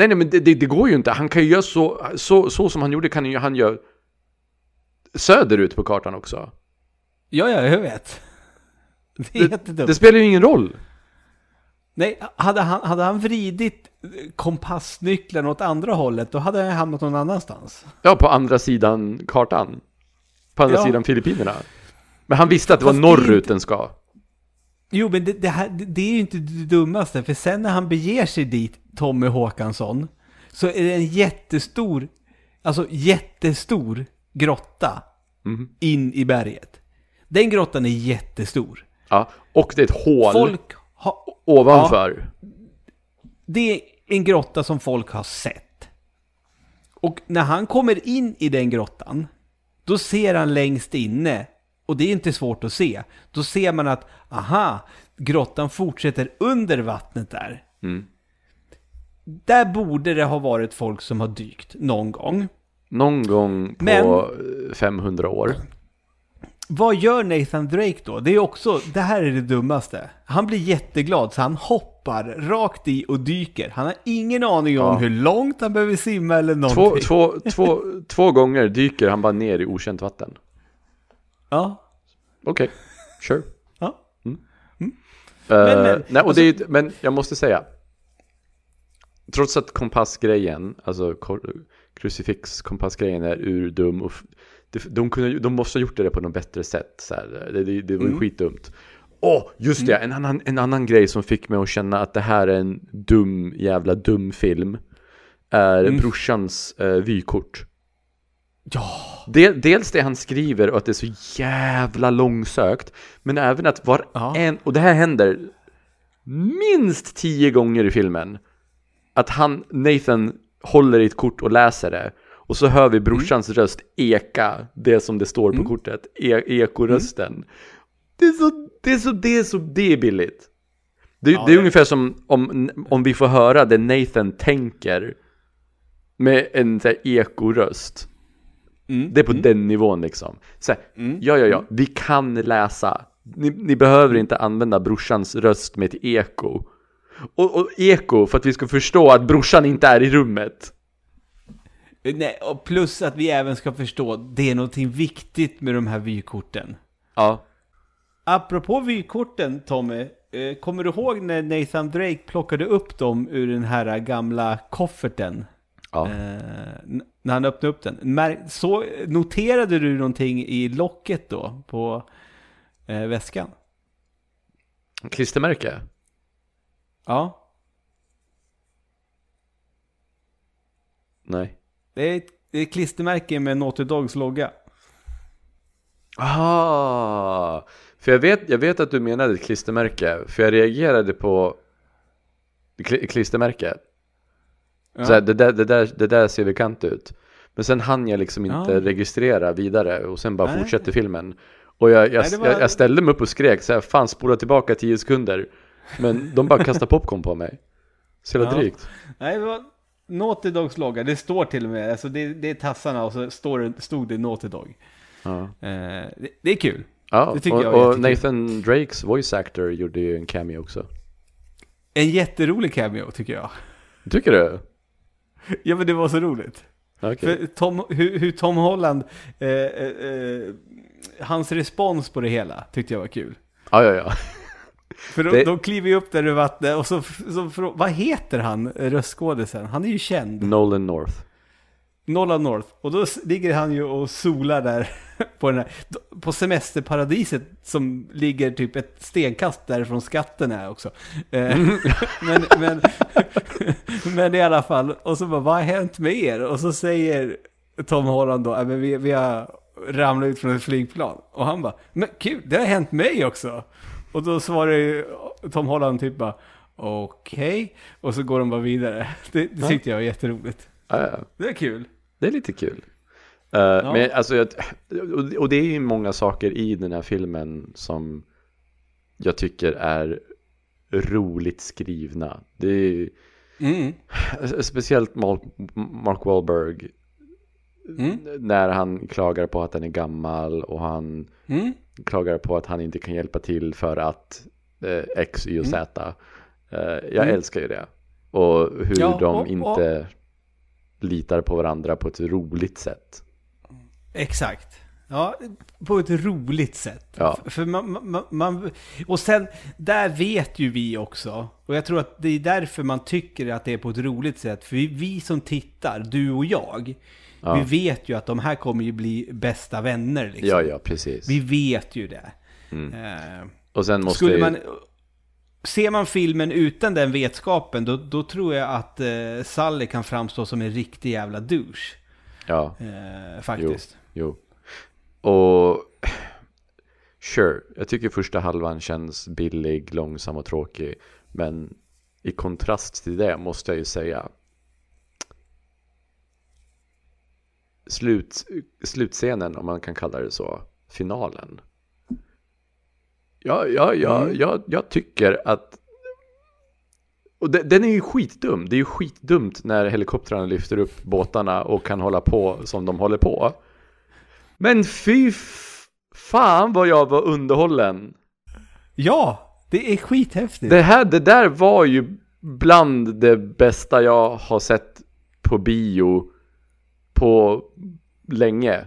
Nej, nej, men det, det, det går ju inte. Han kan ju göra så, så, så som han gjorde kan ju han göra söderut på kartan också. Ja, ja, jag vet. Det är jättedumt. Det spelar ju ingen roll. Nej, hade han, hade han vridit kompassnyckeln åt andra hållet, då hade han hamnat någon annanstans. Ja, på andra sidan kartan. På andra Ja. sidan Filippinerna. Men han visste att det var Fast det norrut inte- den ska. Jo, men det, det, här, det, det är ju inte det dummaste, för sen när han beger sig dit, Tommy Håkansson, så är det en jättestor, alltså jättestor grotta Mhm. in i berget. Den grottan är jättestor. Ja, och det är ett hål Folk har, ovanför. det är en grotta som folk har sett. Och när han kommer in i den grottan, då ser han längst inne, och det är inte svårt att se, då ser man att, aha, grottan fortsätter under vattnet där. Mm. Där borde det ha varit folk som har dykt någon gång. Någon gång på Men- eh, 500 år. Vad gör Nathan Drake då? Det är också, det här är det dummaste. Han blir jätteglad så han hoppar rakt i och dyker. Han har ingen aning om Ja. hur långt han behöver simma eller Två, någonting. två, två, två gånger dyker han bara ner i okänt vatten. *laughs* Ja. Okej, sure. ja. Eh, Men, men, alltså- nej, och det är, men jag måste säga. Trots att kompassgrejen, alltså kor- krucifix kompassgrejen är urdum och de, kunde, de måste ha gjort det på något bättre sätt. Så här. Det, det, det var ju Mm. skitdumt. Åh, just det! En, annan, en annan grej som fick mig att känna att det här är en dum, jävla dum film. Är Mm. brorsans eh, vykort. Ja. Del, dels det han skriver och att det är så jävla långsökt. Men även att var Ja. en, och det här händer minst tio gånger i filmen. Att han, Nathan, håller i ett kort och läser det. Och så hör vi brorsans röst eka det som det står på Mm. kortet. E, ekorösten. Det är så, det är så, det är så, det är billigt. Det, Ja, det är det- ungefär som om, om vi får höra det Nathan tänker med en så här, ekoröst. Mm. Det är på den nivån liksom. Så här, Mm. ja, ja, ja, vi kan läsa. Ni, ni behöver inte använda brorsans röst med ett eko. Och, och eko för att vi ska förstå att brorsan inte är i rummet. Nej, och plus att vi även ska förstå, det är någonting viktigt med de här vykorten. Ja. Apropå vykorten, Tommy. eh, Kommer du ihåg när Nathan Drake plockade upp dem ur den här gamla kofferten? Ja. Eh, när han öppnade upp den. Så, noterade du någonting i locket då på eh, väskan? Klistermärke? Ja, Nej. det är ett, det är ett klistermärke med Naughty Dogs logga. Ah, för jag vet, jag vet att du menade ett klistermärke, för jag reagerade på kli, klistermärke. Ja. Så här, det, där, det, där, det där ser bekant ut. Men sen hann jag liksom inte Ja. registrera vidare och sen bara Nej. fortsätter filmen. Och jag, jag, Nej, var- jag, jag ställde mig upp och skrek så här, fan spola tillbaka 10 sekunder. Men de bara kastade *laughs* popcorn på mig. Så jävla Ja. drygt. Nej, det var Naughty Dogs logga. Det står till och med, alltså det, det är tassarna och så står det, stod det Naughty Dog. Ja, Eh, det, det är kul. ja Det tycker och, jag var och. Nathan Drakes voice actor gjorde ju en cameo också. En jätterolig cameo tycker jag. Tycker du? Ja men det var så roligt. Okej. För Tom, hur, hur Tom Holland, eh, eh, eh, hans respons på det hela tyckte jag var kul. Ja, ja, ja. För de, Det- de kliver ju upp där i vattnet och så, så vad heter han, röstskådisen? Han är ju känd. Nolan North. Nolan North. Och då ligger han ju och solar där *laughs* på den här, på semesterparadiset som ligger typ ett stenkast därifrån skatten är också. Eh, *laughs* men, men, *laughs* men i alla fall, och så bara, vad har hänt med er? Och så säger Tom Holland då, "Ja, men vi, vi har ramlat ut från ett flygplan. Och han bara, men kul, det har hänt mig också. Och då svarar ju Tom Holland typ bara, okej. Och så går de bara vidare. Det, det tyckte jag var jätteroligt. Ja, ja. Det är kul. Det är lite kul. Eh, Men alltså, jag, och- det är ju många saker i den här filmen som jag tycker är roligt skrivna. Det är ju- Mm. speciellt Mark, Mark Wahlberg Mm. när han klagar på att han är gammal och han Mm. klagar på att han inte kan hjälpa till för att eh, X, Y och Z. Eh, jag Mm. älskar ju det. Och hur Ja, de och- och- inte litar på varandra på ett roligt sätt. Exakt. Ja, på ett roligt sätt. Ja. För man, man, man, och sen, där vet ju vi också, och jag tror att det är därför man tycker att det är på ett roligt sätt, för vi, vi som tittar, du och jag, Ja. vi vet ju att de här kommer ju bli bästa vänner. Liksom. Ja, ja, precis. Vi vet ju det. Mm. Eh, Och sen måste skulle ju- man, ser man filmen utan den vetskapen, då, då tror jag att eh, Sally kan framstå som en riktig jävla douche. Ja, Eh, faktiskt. jo. Och sure, jag tycker första halvan känns billig, långsam och tråkig. Men i kontrast till det måste jag ju säga slut, slutscenen, om man kan kalla det så, finalen. Ja, ja, ja, Mm. jag, jag tycker att och de- den är ju skitdum. Det är ju skitdumt när helikoptrarna lyfter upp båtarna och kan hålla på som de håller på. Men fy fan vad jag var underhållen. Ja, det är skithäftigt. Det, här, det där var ju bland det bästa jag har sett på bio på länge.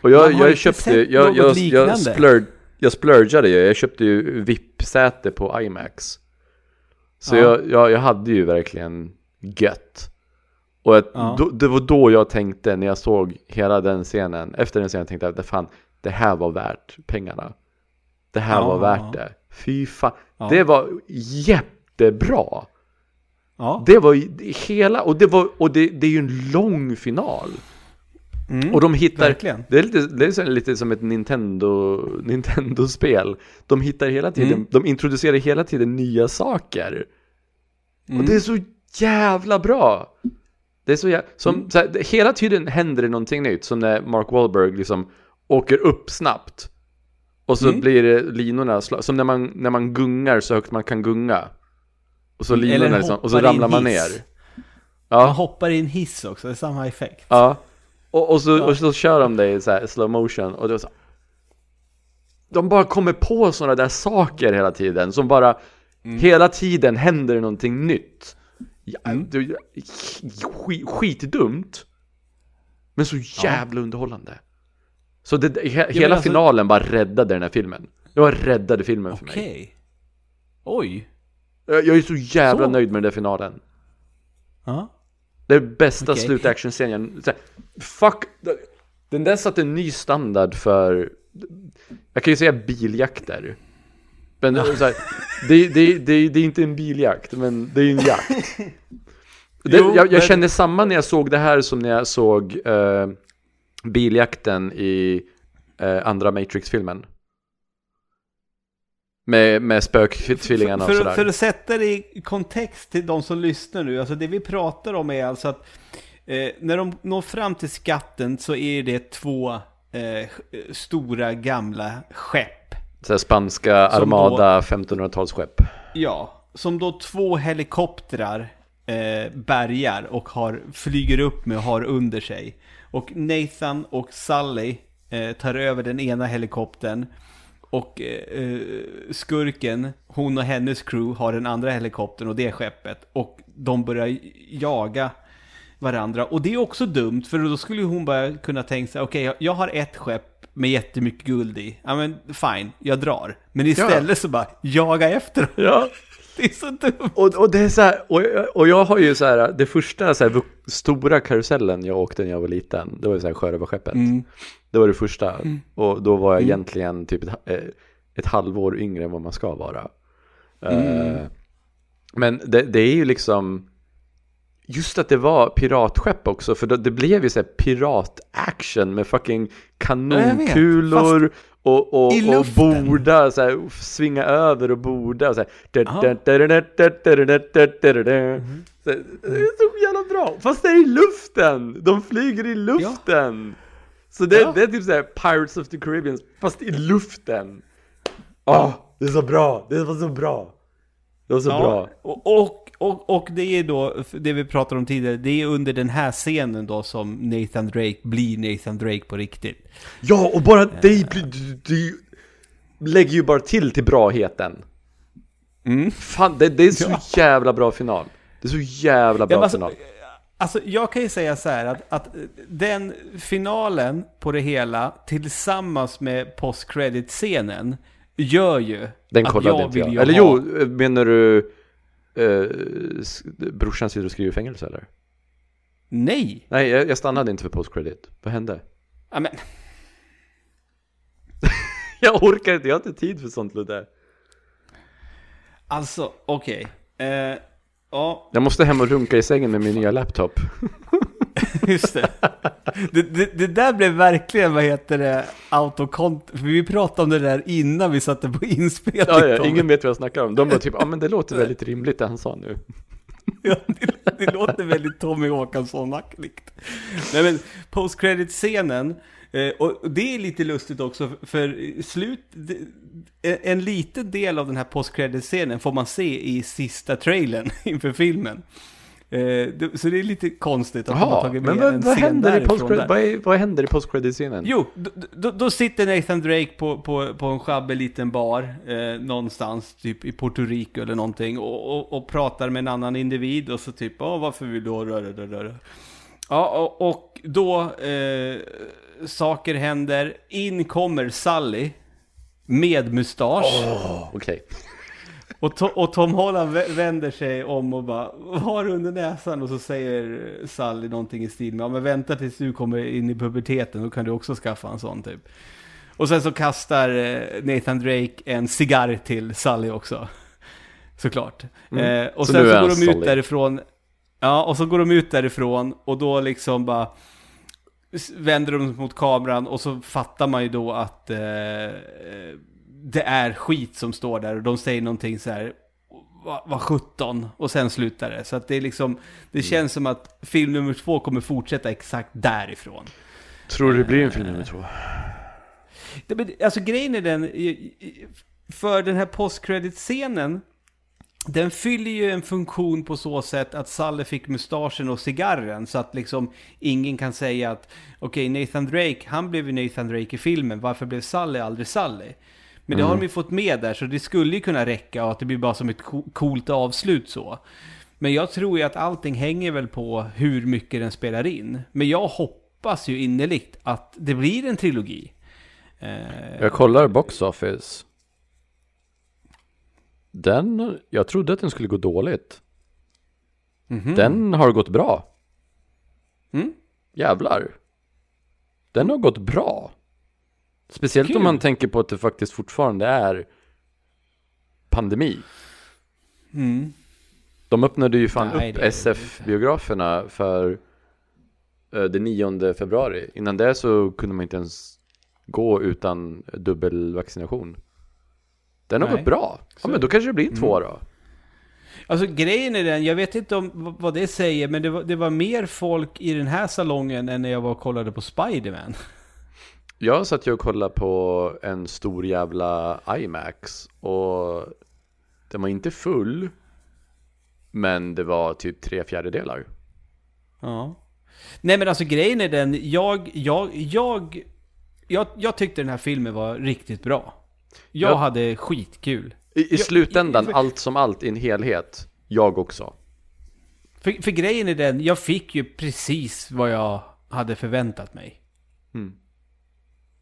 Och jag, jag köpte, jag, jag, jag, splurg, jag splurgade ju, jag köpte ju VIP-säte på IMAX. Så Ja. jag, jag, jag hade ju verkligen gött. Och att, Ja. då, det var då jag tänkte när jag såg hela den scenen, efter den scenen tänkte jag att fan, det här var värt pengarna. Det här Ja, var värt det. Fy fan. Det var jättebra. Ja. Det var ju hela, och det, var, och det, det är ju en lång final. Mm. Och de hittar, verkligen. det är, lite, det är lite som ett Nintendo, *laughs* Nintendo-spel. De hittar hela tiden, Mm. de introducerar hela tiden nya saker. Mm. Och det är så jävla bra. Det är så jävla, som, Mm. så här, hela tiden händer det någonting nytt. Som när Mark Wahlberg liksom åker upp snabbt. Och så Mm. blir det linorna, som när man, när man gungar så högt man kan gunga. Och så linorna Eller liksom, och så ramlar man ner. Man Ja, hoppar i en hiss också, det är samma effekt. ja. Och, och, så, och så kör de i så här slow motion och det är så De bara kommer på sådana där saker hela tiden som bara Hela tiden händer någonting nytt. Ja, det, skit, skitdumt. Men så jävla underhållande. Så det, he, hela alltså- finalen bara räddade den här filmen. Det var räddade filmen för mig. Okej. Oj. Jag jag är så jävla Så? nöjd med den där finalen. Ja. Det är bästa Okej. slutactionscenen. Fuck. Den där satte en ny standard för, jag kan ju säga biljakter. Men så här, det, det, det, det är inte en biljakt, men det är en jakt. *laughs* Jo, jag, jag men- kände samma när jag såg det här som när jag såg eh, biljakten i eh, andra Matrix-filmen. Med, med spöktvillingarna och för, sådär. för att sätta det i kontext till de som lyssnar nu, alltså det vi pratar om är alltså att eh, när de når fram till skatten så är det två eh, stora gamla skepp. Så spanska armada 1500-talsskepp. Ja, som då två helikoptrar eh, bärgar och har, flyger upp med och har under sig. Och Nathan och Sally eh, tar över den ena helikoptern. Och eh, eh, skurken, hon och hennes crew har den andra helikoptern och det skeppet. Och de börjar jaga varandra. Och det är också dumt, för då skulle hon bara kunna tänka sig, okej, jag, jag har ett skepp med jättemycket guld i. Ja men fine, jag drar. Men istället så bara, jaga efter. Ja. *laughs* Det är så dumt. Och, och det är så här, och, jag- och jag har ju så här, det första så här, stora karusellen jag åkte när jag var liten, det var ju så här Sjörövarskeppet. Mm. Det var det första. Och då var jag egentligen typ ett, eh, ett halvår yngre än vad man ska vara. Eh, men det, det är ju liksom, just att det var piratskepp också, för det, det blev ju så här pirat-action med fucking kanonkulor och, och, och luften. borda, så här, svinga över och borda. Så här, Ja. det är så jävla bra, fast det är i luften! De flyger i luften! Så det, Ja. det är typ såhär Pirates of the Caribbean, fast i luften! Åh, det är så bra! Det var så bra! Det var så bra! Och, och, och, och det är då, det vi pratade om tidigare, det är under den här scenen då som Nathan Drake blir Nathan Drake på riktigt. Ja, och bara det, blir- du, du lägger ju bara till till bragheten. Mm. Fan, det, det är så jävla bra final. Det är så jävla bra Ja, men alltså, final. Alltså, jag kan ju säga så här att, att den finalen på det hela tillsammans med post-credit-scenen gör ju Den att jag vill jag. ju Eller ha... jo, menar du eh, brorsan sitter och skriver i fängelse eller? Nej! Nej, jag, jag stannade inte för postcredit. Vad hände? Ja, men, *laughs* Jag orkar inte, jag har inte tid för sånt Ludde. alltså, okej. Eh, ja, Jag måste hem och runka i sängen med min nya laptop. *laughs* Just det. Det, det. det där blev verkligen, vad heter det, autokont... För vi pratade om det där innan vi satte på inspelning. Ja, ja, ingen vet vad jag snackar om. De bara typ, ja ah, men det låter väldigt rimligt det han sa nu. Ja, det, det låter väldigt Tommy Håkansson-aktigt. Nej men, post-credit-scenen, och det är lite lustigt också, för slut... En, en liten del av den här post-credit-scenen får man se i sista trailern *laughs* inför filmen. Eh, så det är lite konstigt att de har tagit med men vad, en vad, scen händer i därifrån där. vad, är, vad händer i postcredit-scenen? Jo, då, då, då sitter Nathan Drake på, på, på en sjabbig liten bar eh, någonstans, typ i Puerto Rico eller någonting, och, och, och pratar med en annan individ och så typ, ja varför vill du ha röra, röra, röra? Ja, och, och då eh, saker händer, in kommer Sally med mustasch. Okej. Och, to, och Tom Holland vä- vänder sig om och bara Vad har du under näsan? Och så säger Sally någonting i stil med Ja men vänta tills du kommer in i puberteten Då kan du också skaffa en sån typ Och sen så kastar eh, Nathan Drake en cigarr till Sally också *laughs* Såklart eh, Och Så sen så, går de ut solid. därifrån Ja och så går de ut därifrån Och då liksom bara Vänder de mot kameran och så fattar man ju då att eh, det är skit som står där och de säger någonting så här vad 17 och sen slutar det. Så att det är liksom, det känns som att film nummer två kommer fortsätta exakt därifrån. Tror du det blir en film nummer två? Alltså grejen är den, för den här post-credit-scenen, den fyller ju en funktion på så sätt att Salle fick mustaschen och cigarren så att liksom ingen kan säga att okej Nathan Drake, han blev ju Nathan Drake i filmen, varför blev Sally aldrig Sally? Men det har de ju fått med där, så det skulle ju kunna räcka och att det blir bara som ett co- coolt avslut så. Men jag tror ju att allting hänger väl på hur mycket den spelar in. Men jag hoppas ju innerligt att det blir en trilogi. Eh, Jag kollar Box Office. Den, jag trodde att den skulle gå dåligt. mhm. Den har gått bra. Mm. Jävlar. Den har gått bra. Speciellt Kul. om man tänker på att det faktiskt fortfarande är pandemi. Mm. De öppnade ju fan Nej, upp det SF-biograferna för eh, den 9 februari. Innan det så kunde man inte ens gå utan dubbelvaccination. Den har Nej. gått bra. Ja Så- men då kanske det blir två Mm. då. Alltså grejen är den, jag vet inte om vad det säger, men det var, det var mer folk i den här salongen än när jag var och kollade på Spiderman. Jag satt ju och kollade på en stor jävla IMAX och den var inte full men det var typ tre fjärdedelar. Ja. Nej men alltså grejen är den, jag, jag, jag, jag, jag tyckte den här filmen var riktigt bra. Jag Ja. hade skitkul. I, i Jag- slutändan, för- allt som allt i en helhet, jag också. För, för grejen är den, jag fick ju precis vad jag hade förväntat mig. Mm.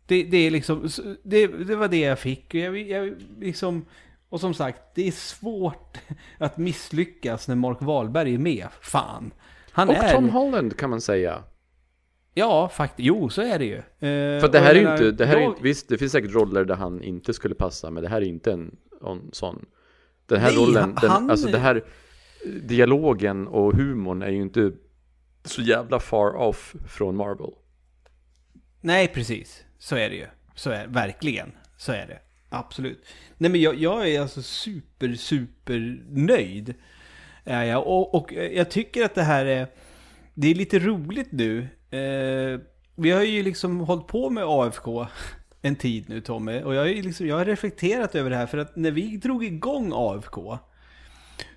Det, det är liksom, det, det var det jag fick. Och Jag, jag, liksom, och som sagt, det är svårt *laughs* att misslyckas när Mark Wahlberg är med. Fan. Han Och är... Tom Holland kan man säga. Ja, faktiskt. Jo, så är det ju. Eh, För det här är ju inte, det här är jag- inte, visst det finns säkert roller där han inte skulle passa men det här är inte en, en sån. Den här Nej, rollen, han- den, alltså det här, dialogen och humorn är ju inte så jävla far off från Marvel. Nej, precis. Så är det ju. Så är verkligen. Så är det. Absolut. Nej, men jag, jag är alltså super, super nöjd. Är jag. Och, och jag tycker att det här är... Det är lite roligt nu. Eh, vi har ju liksom hållit på med AFK *laughs* en tid nu Tommy. Och jag har, liksom, jag har reflekterat över det här. För att när vi drog igång AFK.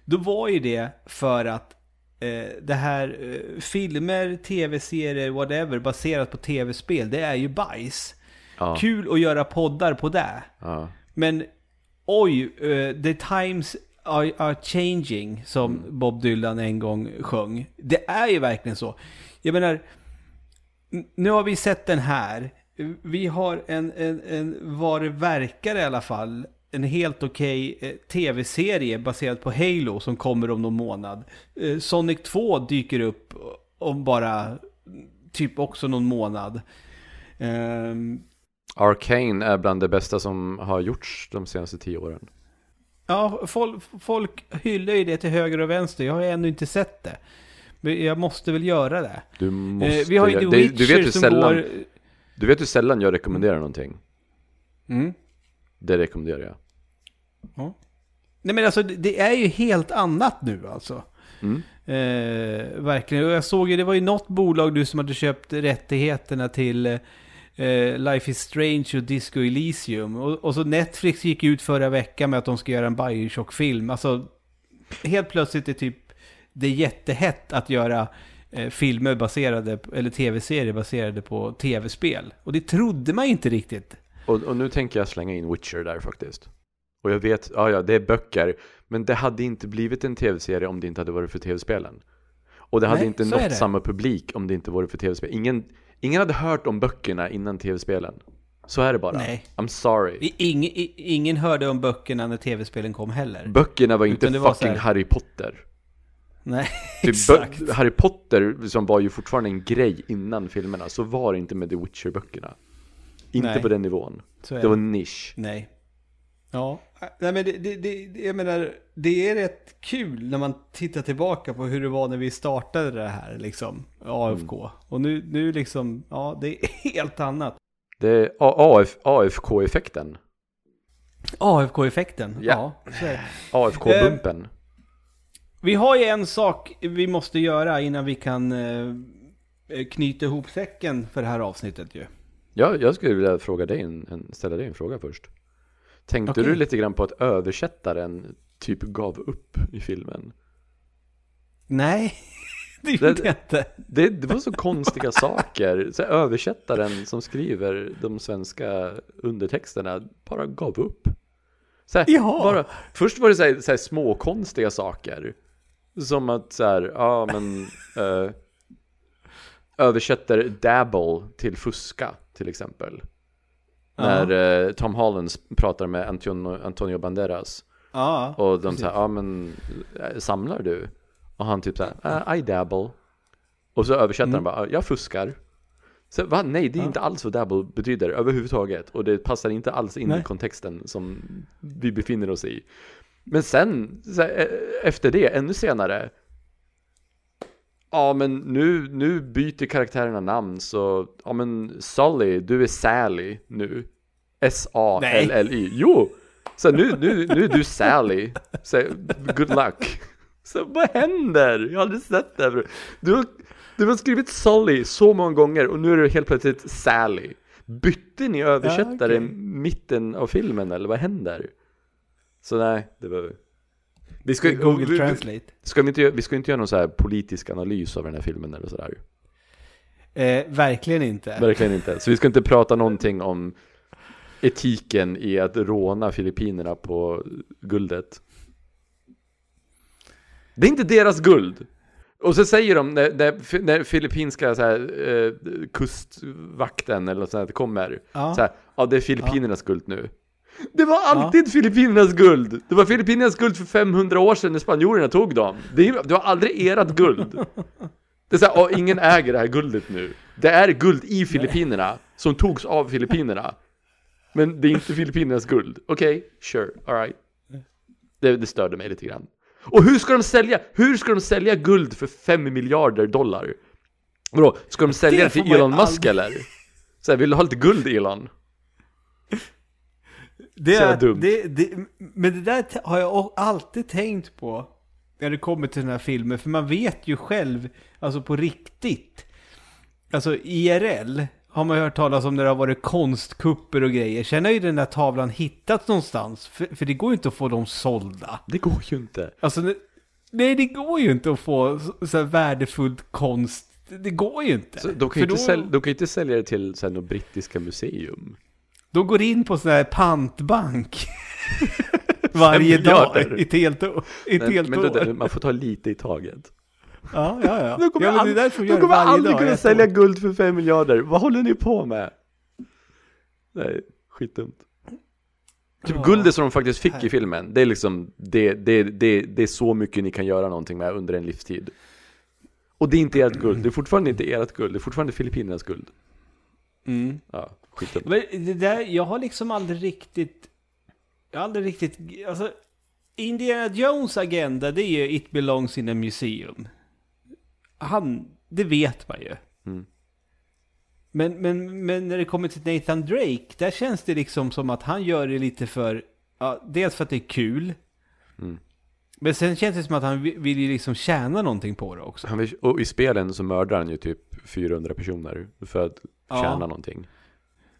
Då var ju det för att eh, det här eh, filmer, tv-serier, whatever baserat på tv-spel, det är ju bajs. Ja, Kul att göra poddar på det. ja. Men oj, eh, the times are, are changing, som Bob Dylan en gång sjöng. Det är ju verkligen så. Jag menar, nu har vi sett den här. Vi har en, en, en vad det verkar i alla fall, en helt okej eh, tv-serie baserad på Halo som kommer om någon månad. Eh, Sonic 2 dyker upp om bara typ också någon månad. Ehm, Arcane är bland det bästa som har gjorts de senaste tio åren. Ja, folk, folk hyllar ju det till höger och vänster. Jag har ännu inte sett det. Jag måste väl göra det. Du måste Eh, vi har ju The det- Witcher du vet hur som sällan, går... Du vet hur sällan jag rekommenderar någonting? Mm. Det rekommenderar jag. Ja. Nej men alltså det- är ju helt annat nu alltså. Mm. Eh, verkligen. Och jag såg ju, det var ju något bolag nu som hade köpt rättigheterna till eh, Life is Strange och Disco Elysium. Och, och så Netflix gick ut förra veckan med att de ska göra en Bioshock-film. Alltså, helt plötsligt är typ det är jättehett att göra eh, filmer baserade, eller tv-serier baserade på tv-spel. Och det trodde man ju inte riktigt. Och, och nu tänker jag slänga in Witcher där faktiskt. Och jag vet, ja ja, det är böcker. Men det hade inte blivit en tv-serie om det inte hade varit för tv-spelen. Och det hade Nej, inte nått samma publik om det inte varit för tv-spel. Ingen, ingen hade hört om böckerna innan tv-spelen. Så är det bara. Nej. I'm sorry. Ingen, ingen hörde om böckerna när tv-spelen kom heller. Böckerna var inte Utan det fucking här- Harry Potter. Nej, *laughs* Typ exakt. Harry Potter som var ju fortfarande en grej innan filmerna. Så var det inte med The Witcher-böckerna. Inte Nej. på den nivån. Är Det var det. nisch. Nej. Ja, nej men det, det, det, det- jag menar, det är rätt kul när man tittar tillbaka på hur det var när vi startade det här liksom, AFK. Mm. Och nu, nu liksom, ja det är *laughs* helt annat. Det är AF, AFK-effekten. AFK-effekten, Ja. ja. det. AFK-bumpen. Vi har ju en sak vi måste göra innan vi kan eh, knyta ihop säcken för det här avsnittet ju. Ja, jag skulle vilja fråga dig en, ställa dig en fråga först. Tänkte Okej. du lite grann på att översättaren typ gav upp i filmen? Nej, *laughs* Det gjorde jag inte. Det, det var så konstiga saker. Så översättaren som skriver de svenska undertexterna bara gav upp. Så här, Ja. bara, först var det så här, så här små konstiga saker. Som att så här, ja men *laughs* eh, översätter dabble till fuska till exempel. När eh, Tom Holland pratar med Antonio, Antonio Banderas. Ja. Och de säger, ja men eh, samlar du? Och han typ såhär, uh, I dabble. Och så översätter han bara, jag fuskar. Så va? Nej, det är inte alls vad dabble betyder överhuvudtaget. Och det passar inte alls in Nej. i kontexten som vi befinner oss i. Men sen, eh, efter det, ännu senare. Ja men nu, nu byter karaktärerna namn så, ja men Sully, du är Sally nu. S-A-L-L-Y. Jo! Så nu, nu, nu är du Sally. Så good luck. Så vad händer? Jag har aldrig sett det här. Du du har skrivit Sully så många gånger och nu är du helt plötsligt Sally. Bytte ni översättare Ja, i mitten av filmen eller vad händer? Så nej, det var... Vi ska, Google vi, Translate. ska vi, inte, göra- vi ska inte göra någon så här politisk analys av den här filmen eller sådär. Eh, verkligen inte. Verkligen inte. Så vi ska inte prata någonting om etiken i att råna Filippinerna på guldet. Det är inte deras guld. Och så säger de när, när, när filippinska så här, eh, kustvakten eller sånt här kommer. Ja. Så här, ja det är Filippinernas guld nu. Det var alltid Filippinernas guld! Det var Filippinernas guld för 500 år sedan när spanjorerna tog dem. Det, det var aldrig erat guld. Det är så här, "Åh, ingen äger det här guldet nu. Det är guld i Filippinerna, som togs av Filippinerna. Men det är inte Filippinernas guld. Okej, sure, alright. Det, det störde mig lite grann. Och hur ska de sälja, hur ska de sälja guld för 5 miljarder dollar? Vadå, ska de sälja Det det till Elon Musk aldrig- eller? Så här, vill du ha lite guld Elon? Det är, dumt. det, det, men det där har jag alltid tänkt på när det kommer till den här filmen. För man vet ju själv, alltså på riktigt, alltså IRL har man ju hört talas om när det har varit konstkupper och grejer. Sen har ju den där tavlan hittats någonstans, för, för det går ju inte att få dem sålda. Det går ju inte. Alltså, nej det går ju inte att få så, här värdefullt konst. Det går ju inte. Så de, kan ju inte då- sälja, de kan inte sälja det till så här, något brittiska museum. De går in på sån här pantbank. *laughs* Varje dag i ett helt, ett Men, helt men år. då, man får ta lite i taget. Ja, ja, ja. De kommer, ja vi de kommer aldrig dag. kunna sälja år. guld för 5 miljarder. Vad håller ni på med? Nej, skitdumt. Typ Ja. guldet som de faktiskt fick i filmen, det är liksom, det, det, det, det är så mycket ni kan göra någonting med under en livstid. Och det är inte ert guld, det är fortfarande inte ert guld, det är fortfarande Filippinernas guld. Mm. Ja, skitdumt. Men det där, jag har liksom aldrig riktigt... Jag har aldrig riktigt... Alltså, Indiana Jones agenda, det är ju It belongs in a museum. Han, det vet man ju. Mm. Men, men, men när det kommer till Nathan Drake, där känns det liksom som att han gör det lite för... Ja, dels för att det är kul. Mm. Men sen känns det som att han vill ju liksom tjäna någonting på det också. Han vill, och i spelen så mördar han ju typ 400 personer för att Ja. tjäna någonting.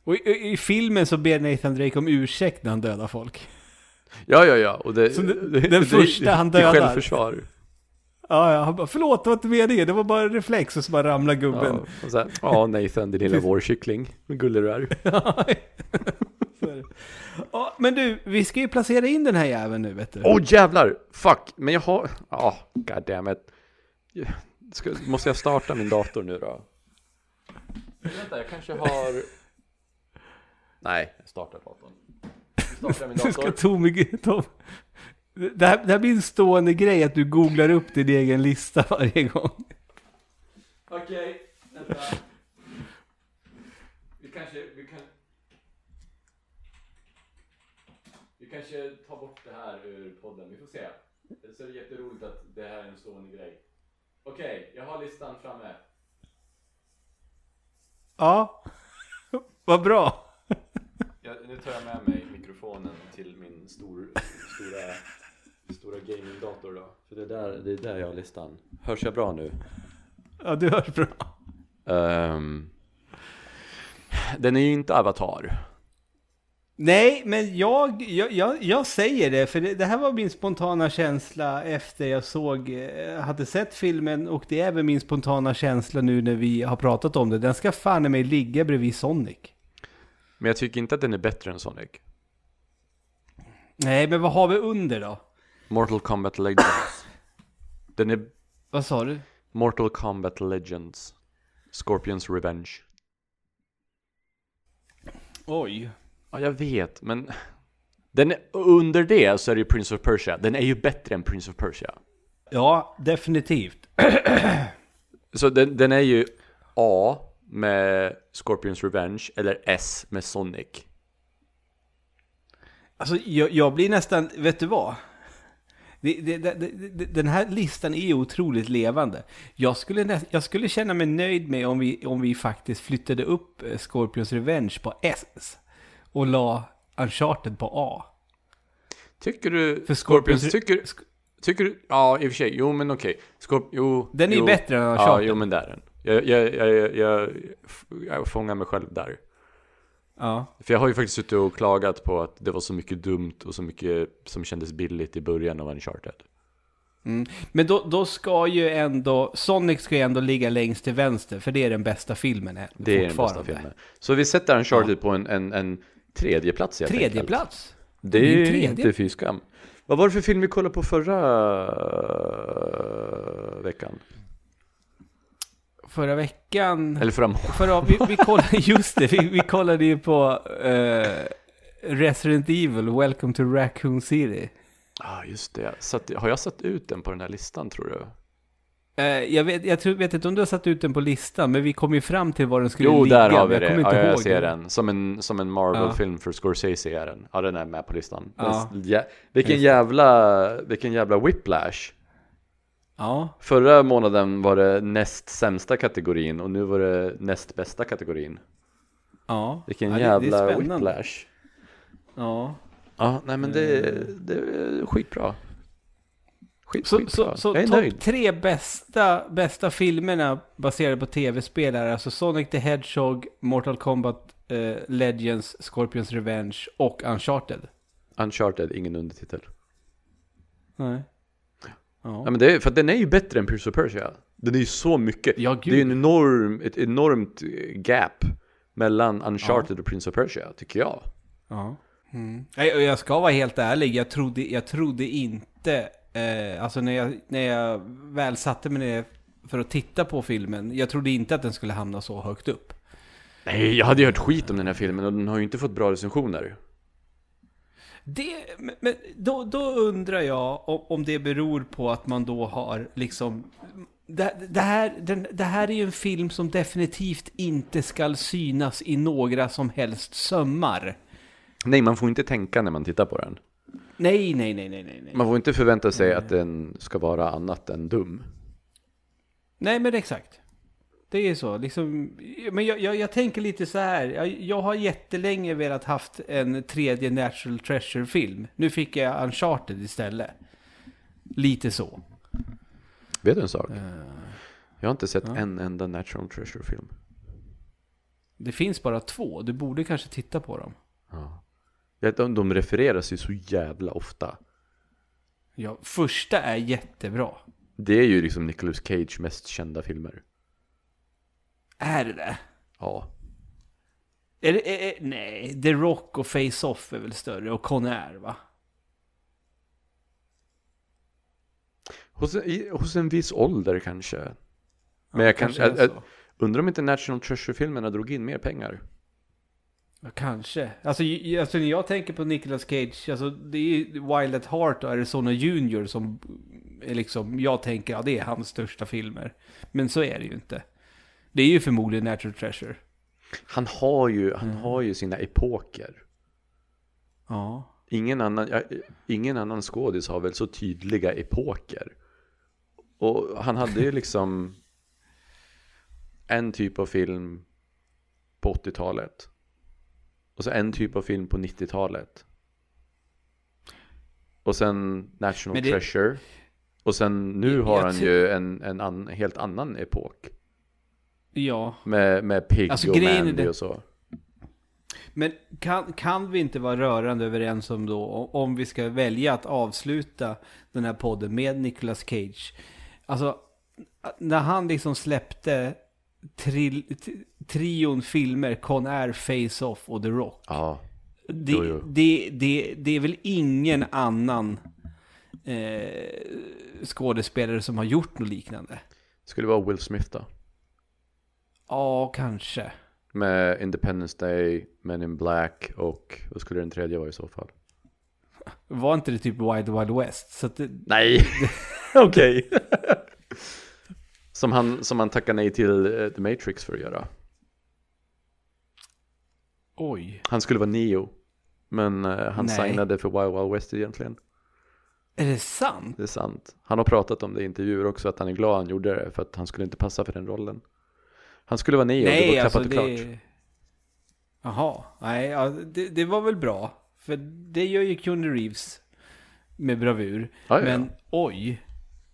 Och i, i filmen så ber Nathan Drake om ursäkt när han dödar folk. Ja, ja, ja. Och det, Så det- det, den det- första han Det är dödar. självförsvar. Ja, ja, han bara förlåt, det var inte meningen, det var bara en reflex och så bara ramlar gubben. Ja, här, ja Nathan, din lilla vårkyckling. Vad gullig du är. *laughs* Det. ja, men du, vi ska ju placera in den här jäveln nu vet du. Åh oh, jävlar! Fuck! Men jag har... Ja, oh, goddammit. Ska, måste jag starta min dator nu då? Vänta, jag kanske har... Nej, jag startar datorn. Jag startar min *laughs* Du ska dator. Tommy, Tom. Det här, det här blir en stående grej att du googlar upp din egen lista *laughs* varje gång. Okej, vänta. Vi kanske... Vi kan... Vi kanske tar bort det här ur podden. Vi får se. Så är det jätteroligt att det här är en stående grej. Okej, jag har listan framme. Ja, *laughs* vad bra. Jag, nu tar jag med mig mikrofonen till min stor, stora, stora gamingdator då. För det är, där, det är där jag har listan. Hörs jag bra nu? Ja, du hörs bra. Ehm, den är ju inte Avatar. Nej, men jag, jag, jag, jag säger det, för det, det här var min spontana känsla efter jag såg, eh, hade sett filmen och det är även min spontana känsla nu när vi har pratat om det. Den ska fan i mig ligga bredvid Sonic. Men jag tycker inte att den är bättre än Sonic. Nej, men vad har vi under då? Mortal Kombat Legends. Den är Vad sa du? Mortal Kombat Legends. Scorpions Revenge. Oj. Ja, jag vet, men den är, under det så är det ju Prince of Persia. Den är ju bättre än Prince of Persia. Ja, definitivt. *clears throat* Så den, den är ju A med Scorpions Revenge eller S med Sonic. Alltså, jag, jag blir nästan, vet du vad? Det, det, det, det, den här listan är otroligt levande. Jag skulle, näst, jag skulle känna mig nöjd med om vi, om vi faktiskt flyttade upp eh, Scorpions Revenge på S och la Uncharted på A. Tycker du För Scorpions, Scorpions- tycker, tycker du, ja i och för sig, jo men okej. Scorp, jo, Den är ju jo, bättre än Ja, Uncharted. jo men där är den. Jag, jag, jag, jag, jag, fångar mig själv där. Ja. För jag har ju faktiskt suttit och klagat på att det var så mycket dumt och så mycket som kändes billigt i början av Uncharted. Mm. Men då, då ska ju ändå, Sonic ska ju ändå ligga längst till vänster, för det är den bästa filmen här. Det är den bästa filmen. Så vi sätter Uncharted på en, en, en tredje plats helt Tredje enkelt. plats. Det är tredje. inte fy skam. Vad var det för film vi kollade på förra eh, veckan? Förra veckan... Eller förra må- Förra, vi, vi kollade, *laughs* just det, vi, vi kollade ju på eh, Resident Evil, Welcome to Raccoon City. Ja, just det. Satt, har jag satt ut den på den här listan tror du? Eh, jag, vet, jag tror, vet inte om du har satt ut den på listan, men vi kom ju fram till var den skulle Jo, ligga. där har vi jag det. kommer Ja, jag ihåg ser den. Som en, som en Marvel-film för Scorsese är den. Ja, den är med på listan. Ja. Men, ja, vilken, jävla, vilken jävla whiplash. Ja, Förra månaden var det näst sämsta kategorin och nu var det näst bästa kategorin. ja. Vilken ja, det- jävla det spännande. whiplash. Ja. Ja, nej men det, det är skitbra. Skit, Så, skitbra. så, så är topp tre bästa, bästa filmerna baserade på tv-spel är alltså Sonic the Hedgehog, Mortal Kombat eh, Legends, Scorpions Revenge och Uncharted. Uncharted, ingen undertitel. Nej. Ja, Ja. men det är, för att den är ju bättre än Prince of Persia. Den är ju så mycket. Ja, det är ju en enorm, ett enormt eh, gap mellan Uncharted och Prince of Persia, tycker jag. Ja. Mm. Och jag ska vara helt ärlig, jag trodde, jag trodde inte, eh, alltså när jag, när jag väl satte mig ner för att titta på filmen, jag trodde inte att den skulle hamna så högt upp. Nej, jag hade ju hört skit om den här filmen och den har ju inte fått bra recensioner. Det, men då, då undrar jag om, om det beror på att man då har liksom... Det, det, här, den, det här är ju en film som definitivt inte ska synas i några som helst sömmar. Nej, man får inte tänka när man tittar på den. Nej, nej, nej, nej, nej. nej. Man får inte förvänta sig att den ska vara annat än dum. Nej, men exakt. Det är så. Liksom, men jag, jag, jag tänker lite så här. Jag, jag har jättelänge velat haft en tredje Natural Treasure-film. Nu fick jag Uncharted istället. Lite så. Vet du en sak? Eh, Jag har inte sett Ja. en enda Natural Treasure-film. Det finns bara två. Du borde kanske titta på dem. Ja, De, de refereras ju så jävla ofta. Ja, första är jättebra. Det är ju liksom Nicolas Cage mest kända filmer. Är det det? Ja. Är det är, nej, The Rock och Face-Off är väl större. Och Conair va? Hos, i, hos en viss ålder kanske. Men Ja, jag kan, kanske är jag, jag, undrar om inte National Treasure-filmerna drog in mer pengar. Ja, kanske. Alltså, alltså när jag tänker på Nicolas Cage, alltså det är ju Wild at Heart och Arizona Junior som är liksom, jag tänker, ja det är hans största filmer. Men så är det ju inte. Det är ju förmodligen Natural Treasure. Han har ju, han Mm. har ju sina epoker. Ja. Ingen annan, ingen annan skådis har väl så tydliga epoker. Och han hade ju liksom en typ av film på 80-talet. Och så en typ av film på 90-talet. Och sen National det- Treasure. Och sen nu Jag- har han ju en, en an, helt annan epok. Ja. Med, med Pig Alltså, och Mandy och så. Men kan, kan vi inte vara rörande överens om då, om vi ska välja att avsluta den här podden med Nicolas Cage. Alltså, när han liksom släppte tri, trion filmer, Con Air, Face Off och The Rock. Ja, Det, Jo, jo. det, det, det är väl ingen annan eh, skådespelare som har gjort något liknande? skulle det vara Will Smith då? Ja, kanske. Med Independence Day, Men in Black och vad skulle den tredje vara i så fall? Var inte det typ Wild Wild West? Så det, Nej, *laughs* okej. som, han, som han tackar nej till eh, The Matrix för att göra. oj. Han skulle vara Neo. Men eh, han Nej. signade för Wild Wild West egentligen. Är det sant? Det är sant. Han har pratat om det i intervjuer också, att han är glad han gjorde det. För att han skulle inte passa för den rollen. Han skulle vara Neo, det var Nej, klappat alltså och klart. det... Jaha, nej, ja, det, det var väl bra. För det gör ju Keanu Reeves med bravur. Ja, ja, Men oj,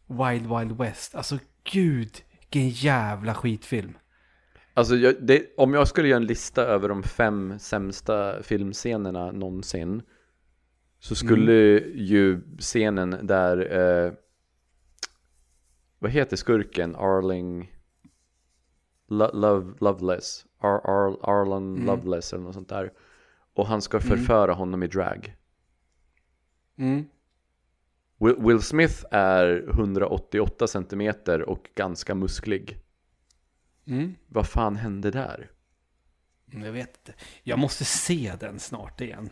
Wild Wild West. Alltså gud, vilken jävla skitfilm. Alltså, jag, det, om jag skulle göra en lista över de fem sämsta filmscenerna någonsin så skulle ju scenen där, eh, vad heter skurken? Arling Lo, Love, Loveless, Ar, Ar, Arlen Loveless eller något sånt där. Och han ska förföra honom i drag. Mm. Will, Will Smith är 188 centimeter och ganska musklig. Mm. Vad fan hände där? Jag vet inte. Jag måste se den snart igen.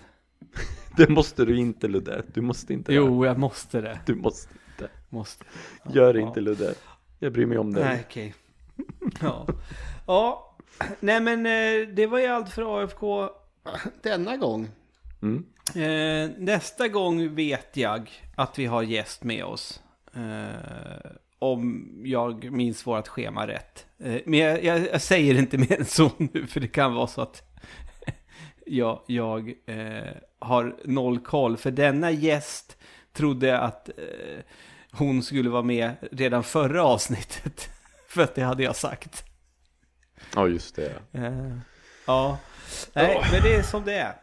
*laughs* Det måste du inte Ludde. Du måste inte det. Jo, jag måste det. Du måste inte. Måste. Gör Ja. inte Ludde. Jag bryr mig om dig. Nej, okej. *laughs* Ja. ja, nej men eh, det var ju allt för AFK denna gång. Mm. Eh, nästa gång vet jag att vi har gäst med oss. Eh, om jag minns vårt schema rätt. Eh, men jag, jag, jag säger inte mer än så nu, för det kan vara så att *laughs* jag, jag eh, har noll koll. För denna gäst trodde att eh, hon skulle vara med redan förra avsnittet. *laughs* för att det hade jag sagt. Ja, just det. Eh, ja, nej, men det är som det är.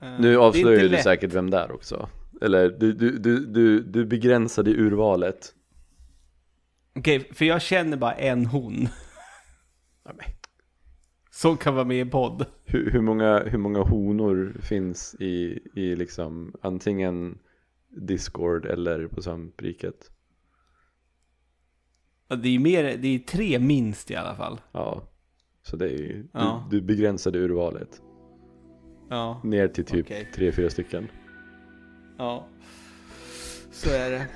Eh, Nu avslöjar du lätt. säkert vem det är också. Eller du, du, du, du, du begränsade urvalet. Okej, för jag känner bara en hon. Som kan vara med i podd. Hur, hur, många, hur många honor finns i, i liksom antingen Discord eller på svampriket? Det är mer, det är tre minst i alla fall. Ja. Så det är ju, Ja. du, du begränsade urvalet. Ja, Ner till typ Okej. tre, fyra stycken. ja. Så är det.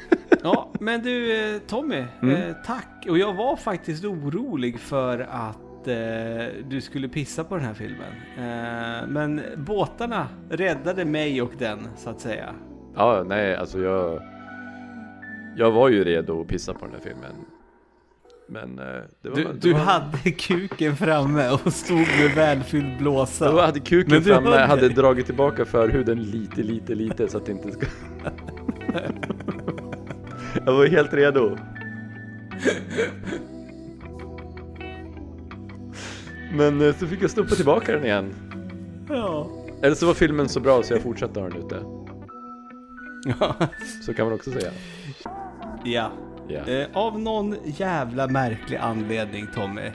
Ja, men du eh, Tommy, Mm. eh, tack. Och jag var faktiskt orolig för att eh, du skulle pissa på den här filmen. Eh, men båtarna räddade mig och den, så att säga. Ja, nej, alltså jag Jag var ju redo att pissa på den här filmen Men eh, var, Du, du var, hade kuken framme och stod med välfylld blåsa. Jag hade kuken Men du framme, hade dig. dragit tillbaka förhuden lite, lite, lite så att det inte ska *laughs* Jag var helt redo Men eh, så fick jag stoppa tillbaka den igen Ja. Eller så var filmen så bra så jag fortsatte ha den ute ja. Så kan man också säga ja. Eh, av någon jävla märklig anledning Tommy.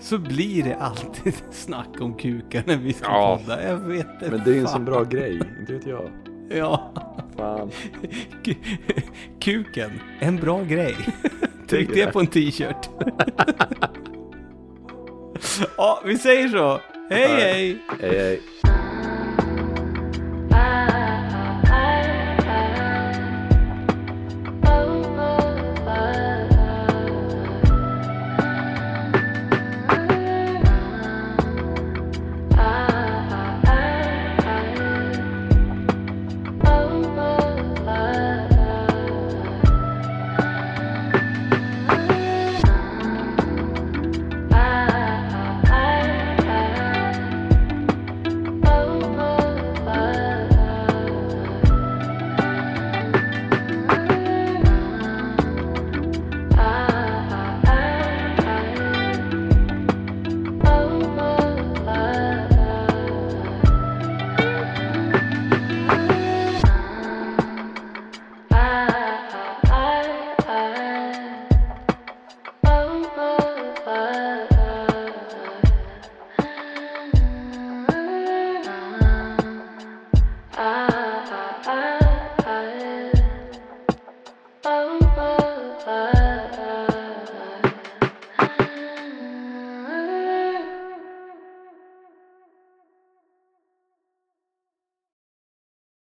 Så blir det alltid *laughs* snack om kukar när vi ska Ja. podda. Jag vet inte. Men det är ju en sån bra grej, inte vet jag *laughs* Ja. Fan Ku- *laughs* Kuken, en bra grej. Tryck det på en t-shirt. ja, vi säger så. Hej hej! Hej hej